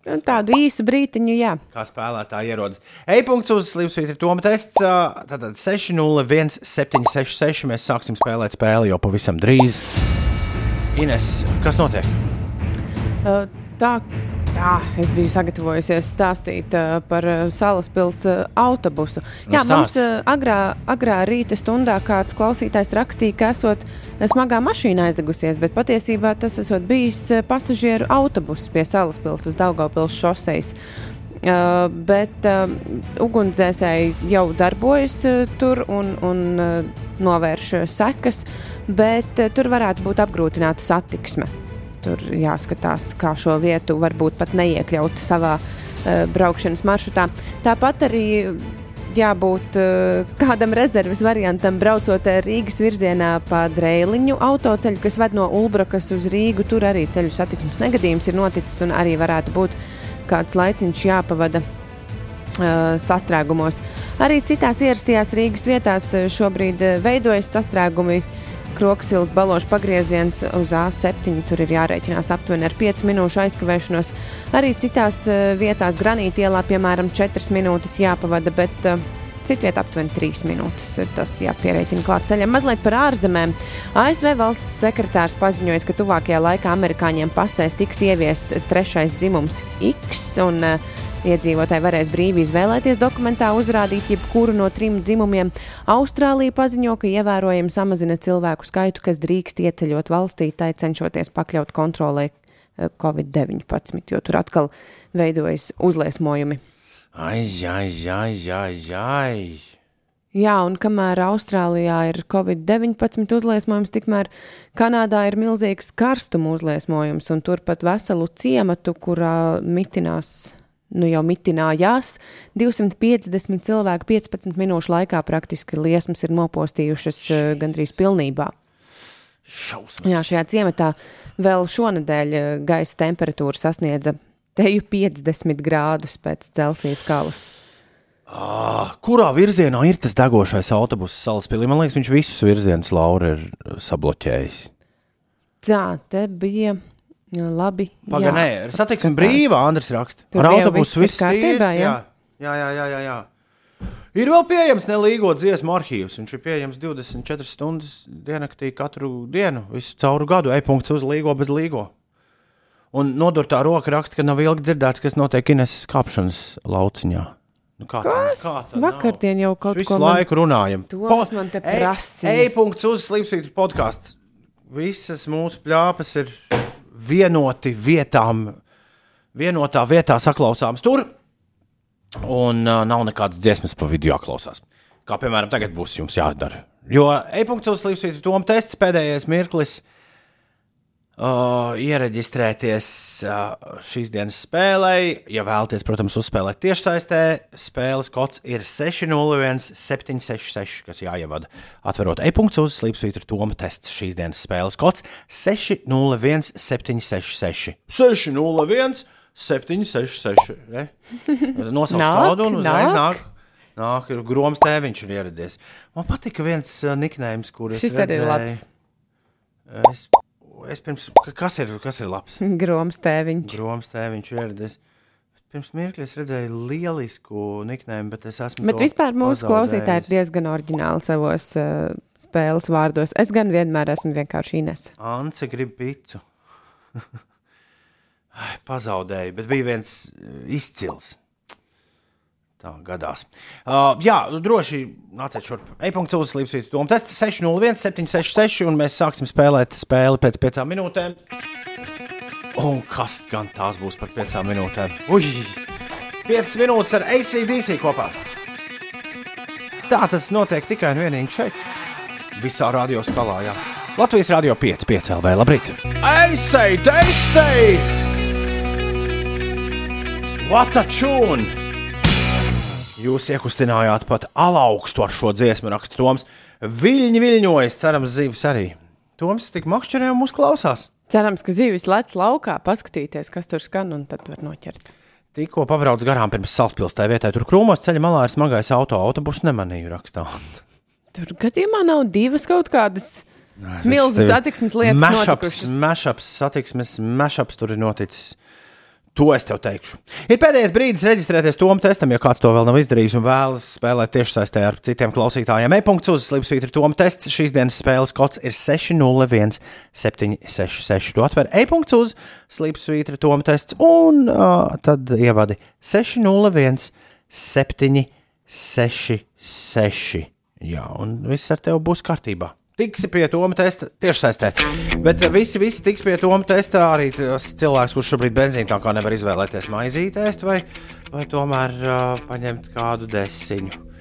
Nu, Tādu īsu brītiņu, jā. kā spēlētāji ierodas. E-punkts uz Slimsvītra Toma tests. Tātad 601, 766. Mēs sāksim spēlēt spēli jau pavisam drīz. Ines, kas notiek? Uh, Tā, tā, es biju sagatavojusies stāstīt uh, par uh, Salas pilsētas uh, autobusu. Nu, Jā, mums stāsti. uh, agrā, agrā rīta stundā kāds klausītājs rakstīja, ka esot smagā mašīna aizdegusies, bet patiesībā tas esot bijis uh, pasažieru autobuss pie Salas pilsētas Daugavpils šoseis. Uh, bet uh, ugunsdzēsēji jau darbojas uh, tur un, un uh, novērš uh, sekas, bet uh, tur varētu būt apgrūtināta satiksme. Tur jāskatās, kā šo vietu varbūt pat neiekļaut savā uh, braukšanas maršrutā. Tāpat arī jābūt uh, kādam rezerves variantam, braucot eh, Rīgas virzienā pa Dreiliņu autoceļu, kas ved no Ulbrakas uz Rīgu. Tur arī ceļu satiksmes negadījums ir noticis un arī varētu būt kāds laiciņš jāpavada sastrēgumos. Arī citās ierastajās Rīgas vietās šobrīd veidojas sastrēgumi. Kroksilas balošu pagrieziens uz A7. Tur ir jārēķinās aptuveni ar 5 minūšu aizkavēšanos. Arī citās vietās, granītielā, piemēram, 4 minūtes jāpavada, bet uh, citvietā aptuveni 3 minūtes. Tas jāpierēķina klāt ceļam. Mazliet par ārzemēm. ASV valsts sekretārs paziņoja, ka tuvākajā laikā amerikāņiem pasēs tiks ieviests trešais dzimums X. Un, uh, Iedzīvotāji varēs brīvi izvēlēties dokumentā, uzrādīt jebkuru no trim dzimumiem. Austrālija paziņo, ka ievērojami samazina cilvēku skaitu, kas drīkst ieceļot valstī, tai cenšoties pakļaut kontrolē eh, Covid-19, jo tur atkal veidojas uzliesmojumi. Ai, ai, ai, ai, ai. Jā, un kamēr Austrālijā ir Covid-19 uzliesmojums, tikmēr Kanādā ir milzīgs karstuma uzliesmojums, un turpat veselu ciematu, kurā mitinās, nu jau mitinājās, 250 cilvēku 15 minūšu laikā praktiski liesmas ir nopostījušas eh, gandrīz pilnībā. Šausmas. Jā, šajā ciematā vēl šonadēļ eh, gaisa temperatūra sasniedza teju 50 grādus pēc Celsijas skalas. Ah, kurā virzienā ir tas degošais autobuss salaspīlī? Man liekas, viņš visus virzienus Laura ir sabloķējis. Tā, te bija labi. Pagaidām, nē, apskatās. brīva, Andris raksta. Tur Ar autobusu viss kārtībā, jā? jā, jā, jā, jā, jā. Ir vēl pieejams nelīgo dziesmu arhīvs. Viņš ir pieejams 24 stundas diennaktī katru dienu, visu cauru gadu. E-punkts uz līgo bez līgo. Un nodurtā roka raksta, ka nav ilgi dzirdēts, kas notiek Ines kāpšanas lauciņā. Nu, kā tā, Kas? kā tā? Vakardien jau kaut Visu ko man- laiku runājam. Toms man te Ej- prasīja. Ej, punkts uz slīpsvītra podkāsts. Visas mūsu plāpas ir vienoti vietām, vienotā vietā saklausāmas tur. Un uh, nav nekādas dziesmas pa vidu jāklausās. Kā piemēram, tagad būs jums jādara. Jo e-punkts uz slīpsvītra Toma tests pēdējais mirklis. Uh, iereģistrēties uh, šīs dienas spēlē. Ja vēlaties, protams, uzspēlēt tiešsaistē, spēles kods ir 601766, kas jāievada. Atverot e-punkts uz slīpsvītra Toma tests šīs dienas spēles kods 601766. 601 766. ne? Nosauc kodu un uzreiz nāk. nāk. Nāk, ir groms tēviņš ir ieradies. Man patika viens uh, niknējums, kurš Šis arī ir labs. Es, es pirms, ka- kas ir, kas ir labs? Groms tēviņš. Groms tēviņš ir ieradies. Pirms mirkli es redzēju lielisku niknējumu, bet es esmu. Bet vispār mūsu klausītāji ir diezgan oriģināli savos uh, spēles vārdos. Es gan vienmēr esmu vienkārši Ines. Ance grib picu. Pazaudēju, bet bija viens uh, izcils. Tā gadās. Uh, jā, droši nāciet šurp. E-punkts uz slīpsvītu. Tom tests 601, 766, un mēs sāksim spēlēt spēli pēc piecām minūtēm. Un kas gan tās būs par piecām minūtēm? Ui! 5 minūtes ar ACDC kopā. Tā tas notiek tikai un vienīgi šeit. Visā radio skalā, jā. Latvijas radio 5, 5 LV. Labrīt! Teisei! What a tune! Jūs iekustinājāt pat alaugstu ar šo dziesmu, raksta Toms. Viļņi viļņojas, cerams, zīves arī. Toms tik makšķerē un mūs klausās. Cerams, ka zīves lec laukā, paskatīties, kas tur skan, un tad var noķert. Tikko pabrauc garām pirms Salaspils tajā vietā, tur krūmos ceļa malā ir smagais auto, autobusu nemanīju rakstā. Tur gadījumā nav divas kaut kādas milzu satiksmes lietas notikušas. Mešaps, satiksmes, mešaps tur ir noticis. To es tev teikšu. Ir pēdējais brīdis reģistrēties Tomu testam, ja kāds to vēl nav izdarījis un vēlas spēlēt tiešsaistē ar citiem klausītājiem. E-punkts uz Slimsvītra Tomu tests. Šīs dienas spēles kods ir 601 766. To atver e-punkts uz Slimsvītra Tomu tests un uh, tad ievadi 601 766. Jā, un viss ar tevi būs kārtībā. Tiksi pie Toma testa tiešsaistē. Bet visi, visi tiks pie Toma testa. Arī tas cilvēks, kurš šobrīd benzīna kā nevar izvēlēties maizīti ēst vai, vai tomēr uh, paņemt kādu desiņu.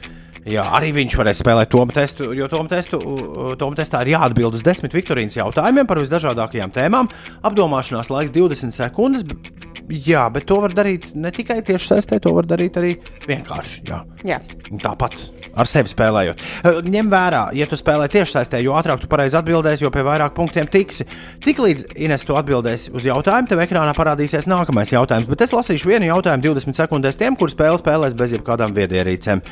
Jā, arī viņš varēs spēlēt Toma testu, jo Toma, testu, Toma testā ir jāatbild uz desmit Viktorīnas jautājumiem par visdažādākajām tēmām. Apdomāšanās laiks 20 sekundes. Jā, bet to var darīt ne tikai tieši saistē, to var darīt arī vienkārši. Jā. Jā. Tāpat ar sevi spēlējot. Ņem vērā, ja tu spēlē tiešsaistē, jo ātrāk tu pareizi atbildēsi, jo pie vairāk punktiem tiksi. Tiklīdz Ines tu atbildēsi uz jautājumu, tev ekrānā parādīsies nākamais jautājums. Bet es lasīšu vienu jautājumu 20 sekundēs tiem, kuriem spēle spēlēs bez jebkādām viedierīcēm.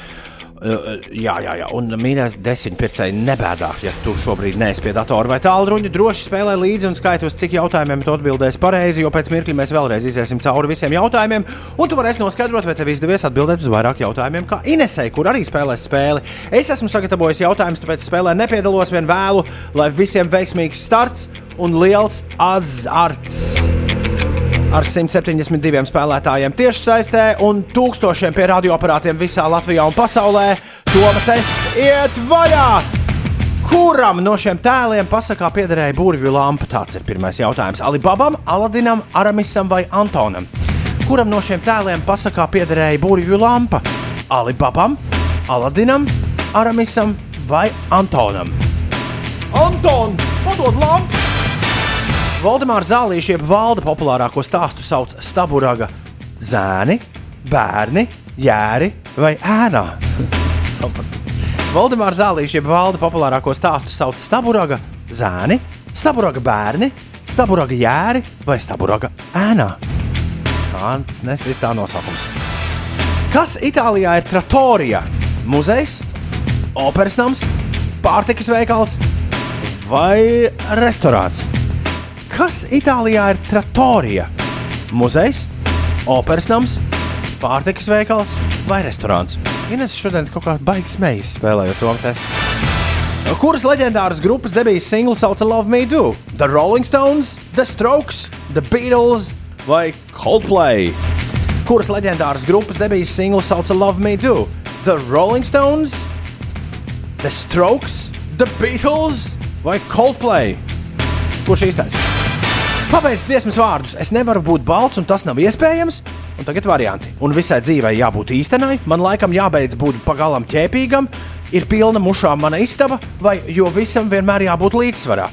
Uh, jā, jā, jā, un mīļais desiņpircēji nebēdā, ja tu šobrīd neesi pie datora vai tālruņa. Droši spēlē līdzi un skaiti uz cik jautājumiem tu atbildēsi pareizi, jo pēc mirkļa mēs vēlreiz iziesim cauri visiem jautājumiem, un tu varēsi noskaidrot, vai tev izdevies atbildēt uz vairāk jautājumiem, kā Inesei, kur arī spēlēs spēli. Es esmu sagatavojis jautājumus, tāpēc spēlē nepiedalos vien vēlu, lai visiem veiksmīgs starts un liels azarts ar 172 spēlētājiem tiešsaistē un tūkstošiem pie radioaparātiem visā Latvijā un pasaulē. Toma tests iet vaļā! Kuram no šiem tēliem pasakā piederēja burvju lampa? Tāds ir pirmais jautājums. Alibabam, Aladinam, Aramisam vai Antonam? Kuram no šiem tēliem pasakā piederēja burvju lampa? Alibabam, Aladinam, Aramisam vai Antonam? Anton, padod lampu! Valdemāra Zālīša, jeb valda populārāko stāstu sauc Staburaga zēni, bērni, jēri vai ēnā. Valdemāra Zālīša, jeb valda populārāko stāstu sauc Staburaga zēni, Staburaga bērni, Staburaga jēri vai Staburaga ēnā. Kāds nesli tā nosaukums. Kas Itālijā ir Trattorija? Muzejs, operas nams, pārtikas veikals vai restorāns? Kas Itālijā ir Trattorija? Muzejs, operas nams, pārtikas veikals vai restorāns? Ines šodien kaut kā baigs smējas spēlējot to testu. Kuras leģendāras grupas debijas singlu sauca Love Me Do? The Rolling Stones, The Strokes, The Beatles vai Coldplay? Kuras leģendāras grupas debijas singls sauca Love Me Do? The Rolling Stones, The Strokes, The Beatles vai Coldplay? Kurš īstais? Pabeidz dziesmas vārdus. Es nevaru būt balts, un tas nav iespējams. Un tagad varianti. Un visai dzīvei jābūt īstenai, man laikam jābeidz būt pagalam ķēpīgam, ir pilna mušām mana istaba, vai jo visam vienmēr jābūt līdzsvarā.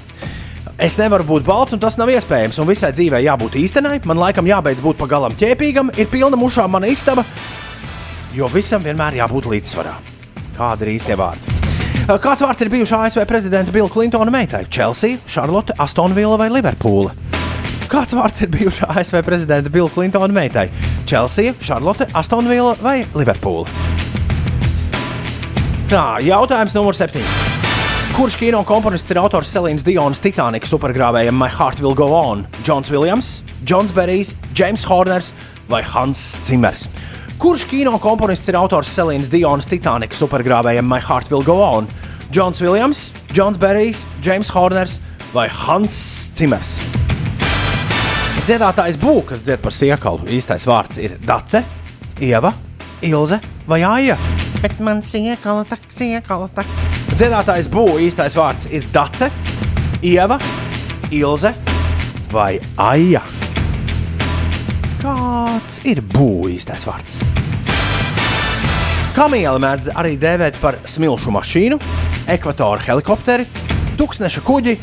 Es nevaru būt balts, un tas nav iespējams. Un visai dzīvei jābūt īstenai, man laikam jābeidz būt pagalam ķēpīgam, ir pilna mušām mana istaba, jo visam vienmēr jābūt līdzsvarā. Kādi ir īstie vārdi? Kāds vārds ir bijušā ASV prezidenta Bila Klintona meitai? Chelsea, Charlotte, Astonvilla vai Liverpoola? Kāds vārds ir bijušā ASV prezidenta Bila Klintona meitai? Chelsea, Charlotte, Astonvilla vai Liverpoola? Tā, jautājums numur 7. Kurš kino komponists ir autors Selīnas Dionas Titanic supergrāvējiem My Heart Will Go On? Džons Viljams, Džons Berijs, James Horners vai Hans Zimmers? Kurš kino komponists ir autors Selīnas Dionas Titanic supergrāvējiem My Heart Will Go On? Džons Viljams, Džons Berijs, James Horners vai Hans Zimmers? Dziedātājs būs, kas dzied par siekalu. Īstais vārds ir Dace, Ieva, Ilze vai Aija. Bet man siekala tak, siekala tak. Dziedātājs būs, īstais vārds ir Dace, Ieva, Ilze vai Aija. Kāds ir būs īstais vārds? Kamiela mēdz arī dēvēt par smilšu mašīnu, ekvatora helikopteri, tūkstneša kuģi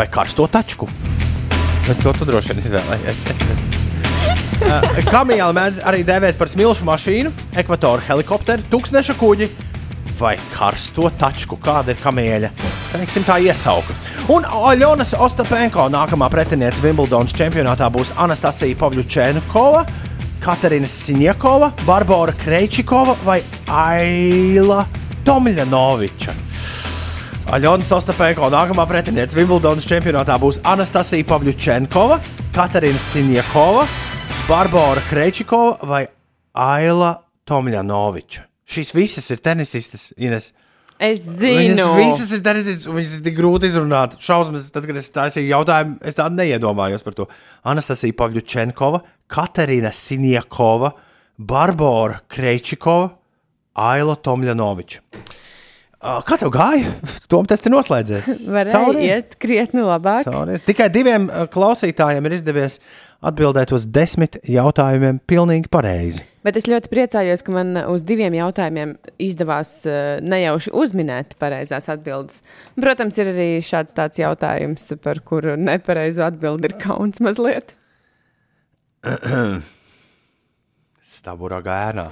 vai karsto tačku. Bet to tu droši vien izvēlējies. Kamiela mēdz arī dēvēt par smilšu mašīnu, ekvatora helikopteru, tūkstneša kuģi vai karsto tačku. Kāda ir kamieļa? Teiksim, tā iesauka. Un Aļonas Ostapenko nākamā pretiniece Wimbledonas čempionātā būs Anastasija Pavļučēnkova, Katerina Sinjakova, Barbara Kreičikova vai Aila Tomļanoviča. Aļonas Ostapenko nākamā pretiniece Wimbledonas čempionātā būs Anastasija Pavļučenkova, Katerina Sinjakova, Barbara Kreičikova vai Aila Tomļanoviča. Šīs visas ir tenisistas, Ines. Es Viņas zinu, visas ir tenisistas, un viņas ir tik grūti izrunāt. Šausmas, tad, kad es taisīju jautājumu, es tādu neiedomājos par to. Anastasija Pavļučenkova, Katerina Sinjakova, Barbara Kreičikova, Aila Tomļanoviča. Kā tev gāja? Tom tests ir noslēdzies. varēja Cauri? iet krietni labāk. Cauri. Tikai diviem klausītājiem ir izdevies atbildēt uz desmit jautājumiem pilnīgi pareizi. Bet es ļoti priecājos, ka man uz diviem jautājumiem izdevās nejauši uzminēt pareizās atbildes. Protams, ir arī šāds tāds jautājums, par kuru nepareizu atbildi ir kauns mazliet. Stabura gēnā.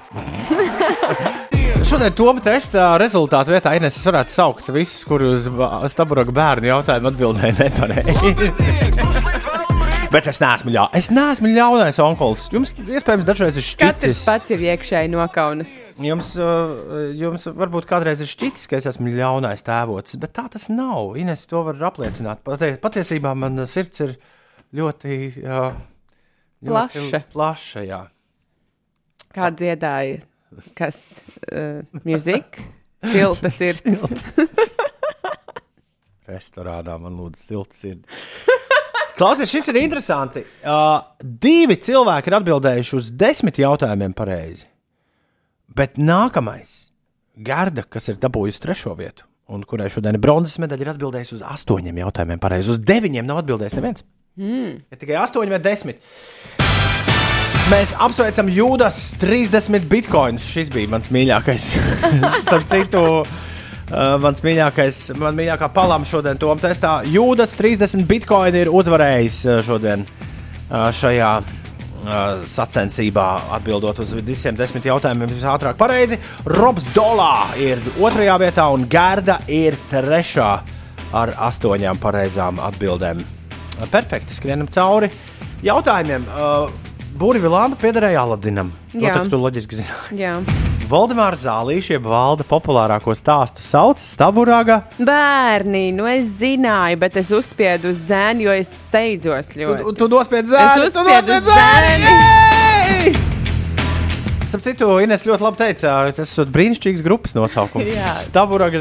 Šodien Toma testa rezultātu vietā Ines es varētu saukt visus, kurus Stabura bērnu jautājumu atbildēja nepareizi. Bet es neesmu, ļa... es neesmu ļaunais onkulis. Jums iespējams dažreiz ir Katrs šķitis. pats ir iekšēji nokaunas. Jums, uh, jums varbūt kādreiz ir šķitis, ka es esmu ļaunais tēvocis, bet tā tas nav. Ines to var apliecināt. Patie- Patiesībā man sirds ir ļoti, jā, ļoti Plaša. plaša jā. Kā dziedāja, kas uh, mūzika, silta sirds. Restorānā man lūdzu silta sirds. Klausies, šis ir interesanti. Uh, divi cilvēki ir atbildējuši uz desmit jautājumiem pareizi. Bet nākamais, Gerda, kas ir dabūjusi trešo vietu, un kurai šodien ir bronzas medaļa, ir atbildējusi uz astoņiem jautājumiem pareizi. Uz deviņiem nav atbildējis neviens. Mm. Ir tikai astoņi vai desmit. Mēs apsveicam Jūdas 30 bitkoinus. Šis bija mans mīļākais. Starp citu, uh, mans mīļākais, man mīļākā palama šodien Tom testā. Jūdas 30 bitkoini ir uzvarējis uh, šodien uh, šajā uh, sacensībā, atbildot uz visiem desmit jautājumiem visātrāk pareizi. Robs Dolā ir otrajā vietā un Gerda ir trešā ar astoņām pareizām atbildēm. Perfekti, skrienam cauri jautājumiem. Uh, Būrvīlāna piederēja Aladinam. To Jā. tak tu loģiski zināji. Jā. Valdemāra Zālīša, jeb valda populārāko stāstu sauc Staburāga. Bērni, nu es zināju, bet es uzspiedu uz zēnu, jo es steidzos ļoti. Tu, tu nospied zēni! Es uzspiedu uz zēni! Jej! Starp citu, Ines ļoti labi teica, tas ir brīnišķīgs grupas nosaukums. Jā. Staburāga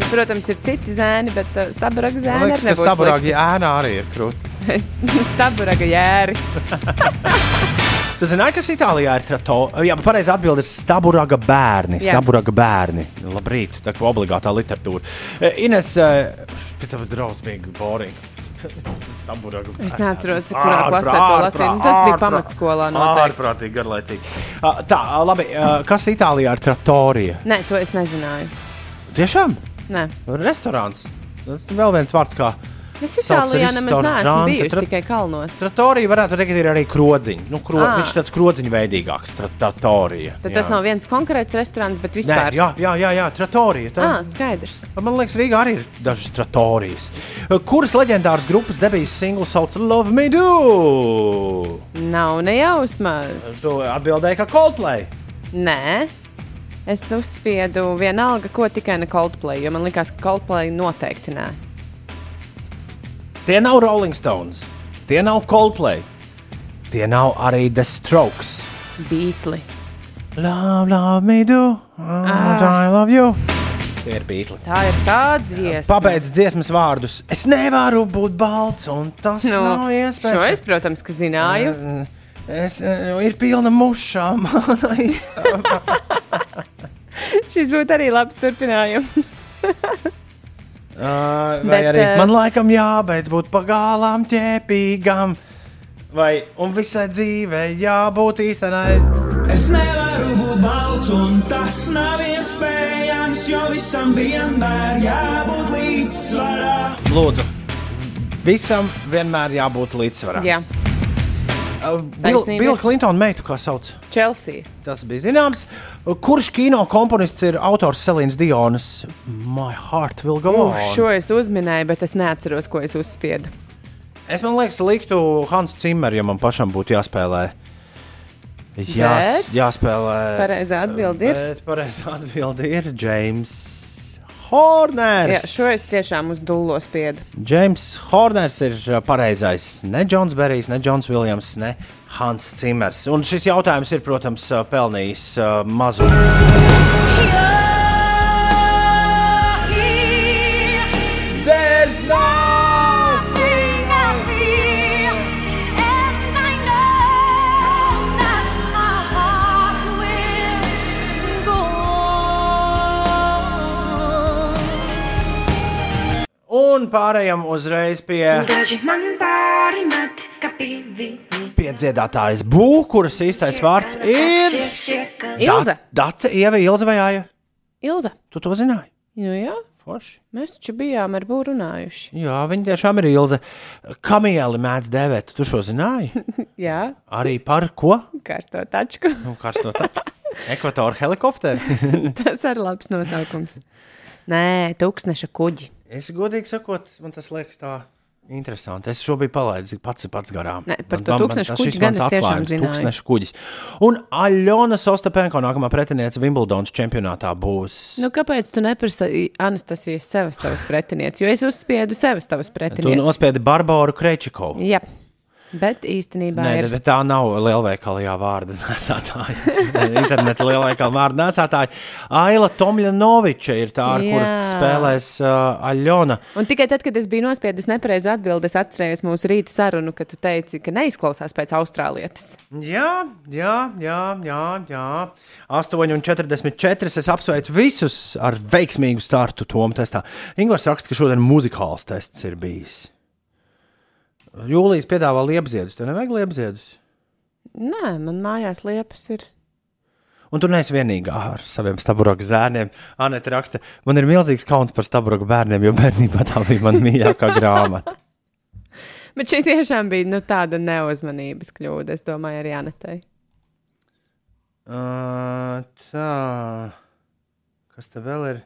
zēni. Protams, ir citi zēni, bet uh, staburaga zēni liekas, ka Staburāga ēna arī ir krūti. staburaga jēri. Tu zināji, kas Itālijā ir trattori? Jā, pareizi atbild ir staburaga bērni. Jā. Staburaga bērni. Labrīt, tā kā obligātā literatūra. E, Ines, pie tev drausmīgi. Staburaga Es neatceros, kurā Ārprā- klasē to lasīju. Nu, tas bija ārprā- pamatskolā noteikti. Ārprātīgi garlaicīgi. Ā, Tā, labi, ā, kas Itālijā ir trattorija? Nē, to es nezināju. Tiešām? Nē. Restorāns. Tas vēl viens vārds, kā. Es Itālijā nemaz neesmu Tra- tikai kalnos. Trattorija varētu ir arī krodziņš. Nu, kro, Ā. viņš ir tāds krodziņu veidīgāks. tra- Trattorija. Tad tas Jā. nav viens konkrēts restorāns, bet Nē, vispār. jā, jā, jā, jā trattorija. Tā, Ah, skaidrs. Man liekas, Rīgā arī ir dažas trattorijas. Kuras leģendāras grupas debijas singls sauc Love Me Do? Nav nejausmas. Tu atbildēji, ka Coldplay. Nē. Es uzspiedu vienalga, ko tikai ne Coldplay, jo man liekas, ka Coldplay noteikti nē. Tie nav Rolling Stones, tie nav Coldplay, tie nav arī The Strokes. Beatli. Love, love me do, ah. I love you. Tie ir beigli. Tā ir tāda dziesma. Pabeidz dziesmas vārdus. Es nevaru būt balts, un tas Nu, nav iespējams. Šo es, protams, ka zināju. Es, eh, ir pilna mušām. Šis būtu arī labs turpinājums. Uh, vai Bet, arī eh, man laikam jābeidz būt pagālām ķēpīgam, vai un visai dzīvei jābūt īstenai. Es nevaru būt balts, un tas nav iespējams, jo visam vienmēr jābūt līdzsvarā. Lūdzu, visam vienmēr jābūt līdzsvarā. Jā, Bill. Bill Clinton meitu, kā sauc? Chelsea. Tas bija zināms. Kurš kino komponists ir autors Selīnas Dionas? My heart will go on. šo es uzminēju, bet es neatceros, ko es uzspiedu. Es man liekas, liktu Hansu Cimeru, ja man pašam būtu jāspēlē. Jās, Bet jāspēlē. Pareizā atbilde ir. Pareizā atbilde ir James Horners. Jā, šo es tiešām uz dullo spiedu. James Horners ir uh, pareizais. Ne Džons Berijs, ne Džons Viljams, ne Hans Cimers. Un šis jautājums ir, protams, uh, pelnījis uh, mazu. There's Un pārējām uzreiz pie, pivi pie dziedātājas būvniecības, kuras īstais vārds ir Ilze. Dace, Ieva, Ilze vai Aija. Ilze. Tu to zināji? Nu, jā, Forši. mēs taču bijām ar būru runājuši. Jā, viņa tiešām ir Ilze. Kamieli mēdz dēvēt, tu šo zināji? Jā, Arī par ko? kārto tačku. Nu, Karsto taču. Ekvatora helikopteri. Tas ir labs nosaukums. Nē, tūkstneša kuģi. Es godīgi sakot, man tas liekas tā interesanti. Es šo biju palaidis pats, pats garām. Nē, par Man- to tas kuģi gan es tiešām zināju. Tūkstneša kuģis. Un Aļona Sostapenko nākamā pretiniece Wimbledonas čempionātā būs. Nu, kāpēc tu neprasi Anastasijas Sevastovas pretinieci? Jo es uzspiedu Sevastovas Tu pretinieci. nospiedi Barbaru Krečikovu. Jā, bet īstenībā Nē, ir. bet tā nav lielveikala jā, vārda nesētāja. Interneta lielveikala vārda nesētāja. Aila Tomļanoviča ir tā, ar Jā. spēlēs uh, Aļona. Un tikai tad, kad es biju nospiedus nepareizu atbildi, es atcerējos mūsu rīta sarunu, kad tu teici, ka neizklausās pēc austrālietes. Jā, jā, jā, jā, jā. 8,44. Es apsveicu visus ar veiksmīgu startu Tomu testā. Ingūns raksta, ka šodien muzikāls tests ir bijis. Jūlijas piedāvā liepziedus. Tev nevajag liepziedus. Nē, man mājās liepas ir. Un tu neesi vienīgā ar saviem stabroku zēniem. Anita raksta, man ir milzīgs kauns par stabroku bērniem, jo bērnībā tā bija mana mīļākā grāmata. Bet šī tiešām bija nu, tāda neuzmanības kļūda. Es domāju, arī Anetei. Uh, tā. Kas te vēl ir?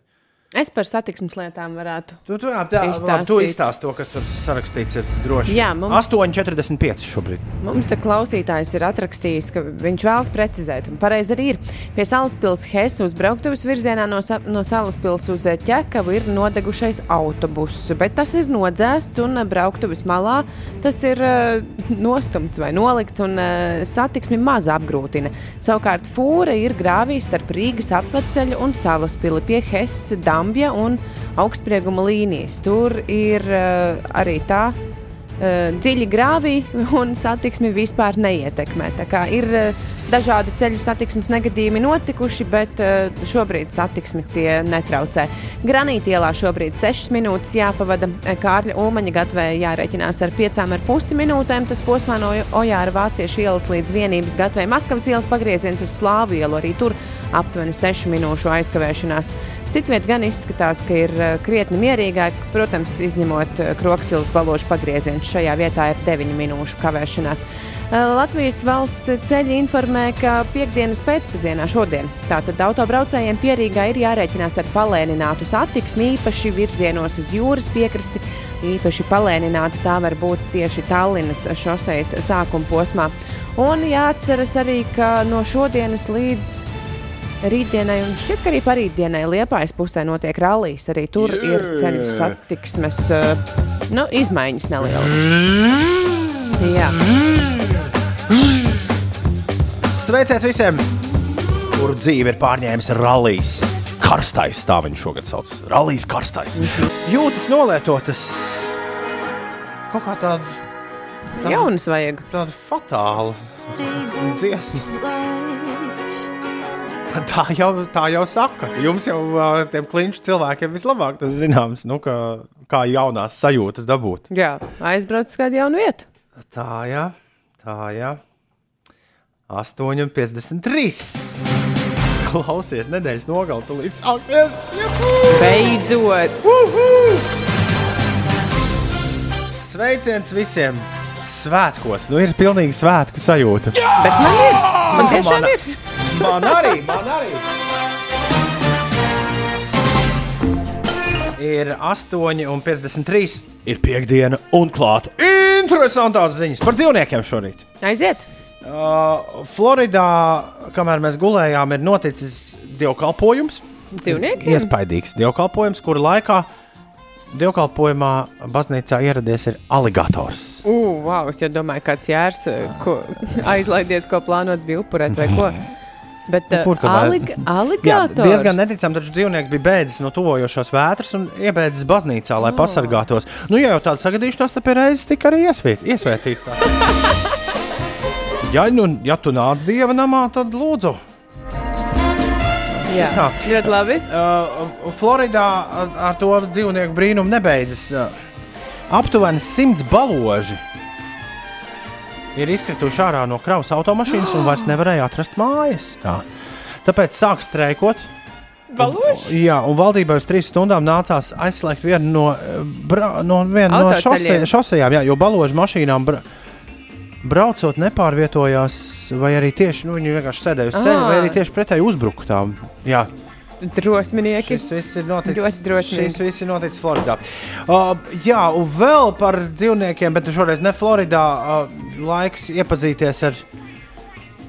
Es par satiksmes lietām varētu. Tu, tu, jā, tā, labi, tu izstāsti to, kas tur sarakstīts. Ir droši. Jā, mums- 8,45 šobrīd. Mums te klausītājs ir atrakstījis, ka viņš vēlas precizēt, un pareizi arī ir. Pie Salaspils Hesa uzbrauktuves virzienā no, no Salaspils uz eh, ķekavu ir nodegušais autobuss, bet tas ir nodzēsts un brauktuves malā tas ir uh, nostumts vai nolikts un uh, satiksmi maz apgrūtina. Savukārt fūra ir grāvī starp Rīgas apveceļu un Salaspili pie Hesa, Dambja un augstprieguma līnijas. Tur ir uh, arī tā uh, dziļi grāvī un satiksmi vispār neietekmē. Tā kā ir uh, dažādi ceļu satiksmes negadījumi notikuši, bet uh, šobrīd satiksmi tie netraucē. Granītielā šobrīd 6 minūtes jāpavada eh, Kārļa Ulmaņa gatvē jārēķinās ar 5,5 minūtēm. Tas posmā no Ojāra Vāciešu ielas līdz vienības gatvē Maskavas ielas pagrieziens uz Slāvu ielu arī tur aptuveni 6 minūšu aizkavēšanās. Citviet gan izskatās, ka ir eh, krietni mierīgāk, protams, izņemot eh, Kroksilas balāžu pagriezienu. Šajā vietā ir 9 minūšu kavēšanās. Eh, Latvijas valsts ceļi informē, ka piekdienas pēcpusdienā šodien tātad autobraucējiem pierīgā ir jārēķinās ar palēninātu satiksmi, īpaši virzienos uz jūras piekrasti. Īpaši palēnināta tā var būt tieši Tallinas šoseis sākuma posmā. Un jāatceras arī, ka no šodienas līdz rītdienai, un šķiet, ka arī parītdienai Liepājas pusē notiek rallies. Arī tur yeah. ir ceļu satiksmes uh, nu, izmaiņas nelielas. Jā. Sveiciens visiem, kuru dzīve ir pārņēmis rallijas. Karstais, tā viņš šogad sauc. Rallijas karstais. Jūtas nolietotas. Kaut kā tāda. tāda Jaunas vajag. Tāda fatāla dziesma. Tā jau, tā jau saka. Jums jau tiem kliņšu cilvēkiem vislabāk tas zināms, nu, ka, kā jaunās sajūtas dabūt. Jā, aizbrauc uz kādu jaunu vietu. Tā, jā, tā, jā. 8,53. Klausies, nedēļas nogalē, tu līdz sāksies. Beidzot! Sveiciens visiem! Svētkos, nu ir pilnīgi svētku sajūta. Bet man ir! Man tiešām Man- ir! Man arī, man arī. Ir 8,53. Ir piekdiena un klāta. Interesantās ziņas par dzīvniekiem šorīt. Aiziet! Uh, Floridā, kamēr mēs gulējām, ir noticis dievkalpojums. Dzīvniekiem? Iespaidīgs dievkalpojums, kura laikā dievkalpojumā baznīcā ieradies ir aligators. Ugh, wow, es domāju, kāds jērs, eh, ko aizlaidies, ko plānots bija upurēt vai ko. Bet uh, kur tad vai- alig Jā, diezgan neticami, taču dzīvnieks bija bēdzis no tuvojošās vētras un iebēdzis baznīcā, lai Oh. pasargātos. Nu, ja jau tāda sagadīšanās, tad pie reizes tika arī iesviet, iesvētīts. Ja, nu, ja tu nāc dieva namā, tad lūdzu. Jā, Tā. ļoti labi. Uh, Floridā ar, ar to dzīvnieku brīnumu nebeidzas. Uh, aptuveni simts baloži ir izkrituši ārā no kravas automašīnas un vairs nevarēja atrast mājas. Tā. Tāpēc sāk streikot. Baloži? Jā, un valdībai uz trīs stundām nācās aizslēgt vienu no, eh, bra, no, vienu no šose, šosejām, jā, jo baložu mašīnām bra, braucot nepārvietojās, vai arī tieši nu, viņi vienkārši sēdēja uz ceļa, vai arī tieši pretēji uzbruka tām. Jā, Drosminieki. Šis viss ir noticis, šis viss ir noticis Floridā. Uh, jā, un vēl par dzīvniekiem, bet šoreiz ne Floridā. Uh, laiks iepazīties ar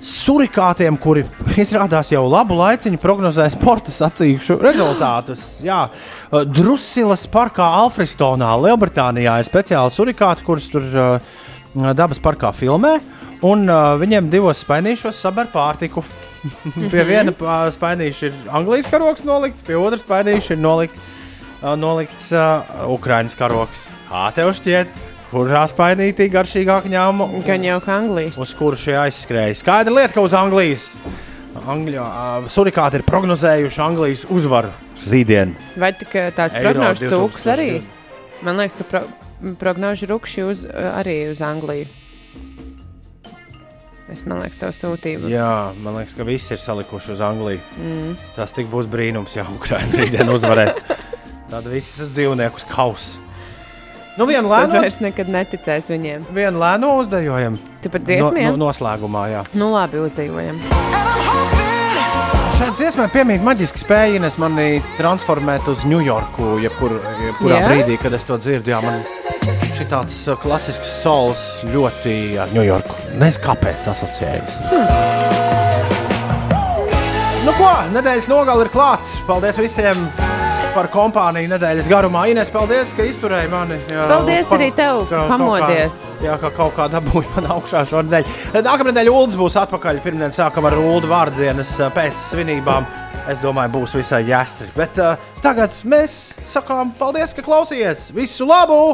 surikātiem, kuri izrādās jau labu laiciņu prognozē sporta sacīkšu rezultātus. Jā, uh, Drusilas parkā Alfristonā, Lielbritānijā ir speciāli surikāti, kurus tur uh, dabas parkā filmē. Un uh, viņiem divos spainīšos saber pārtiku. pie viena spainīša ir Anglijas karoks nolikts, pie otras spainīša ir nolikts, uh, nolikts uh, Ukraiņas karoks. Kā tev šķiet, kurā spainītī garšīgāk ņēma? Gan jau kā Anglijas. Uz kuru šie aizskrēja? Skaidra lieta, ka uz Anglijas. Angļu, uh, surikāti ir prognozējuši Anglijas uzvaru rītdien. Vai eh, tās prognožu cūkas 2020. arī? Man liekas, ka pro, prognožu rukši uz, eh, arī uz Angliju. Es man liekas, tev sūtīju. Jā, man liekas, ka visi ir salikuši uz Angliju. Mm. Tas tik būs brīnums, ja Ukraiņa rītdien uzvarēs. Tad visas dzīvniekus kaus. Nu, vienu lēno, vairs nekad neticēs viņiem. vienu lēno uzdejojam. Tu pat dziesmiem? No, no, noslēgumā, jā. Nu, labi, uzdejojam. Šai dziesmai piemīt maģiski spēja, Ines mani transformēt uz Ņujorku, jebkur, jebkurā Jā? brīdī, kad es to dzirdu. Jā, man šī tāds klasisks solis ļoti ar Ņujorku. Nezinu, kāpēc asociējas. Nu, ko? Nedēļas nogale ir klāta. Paldies visiem par kompāniju nedēļas garumā. Ines, paldies, ka izturēji mani. Jā, Paldies arī tev, ka kaut pamodies. Kā, jā, ka kaut kā dabūju man augšā šodien. Nākamā nedēļa Ulas būs atpakaļ. Pirmdien sākam ar Ulu vārdienas pēc svinībām. Es domāju, būs visai jāstri. Bet uh, tagad mēs sakām paldies, ka klausījāties. Visu labu!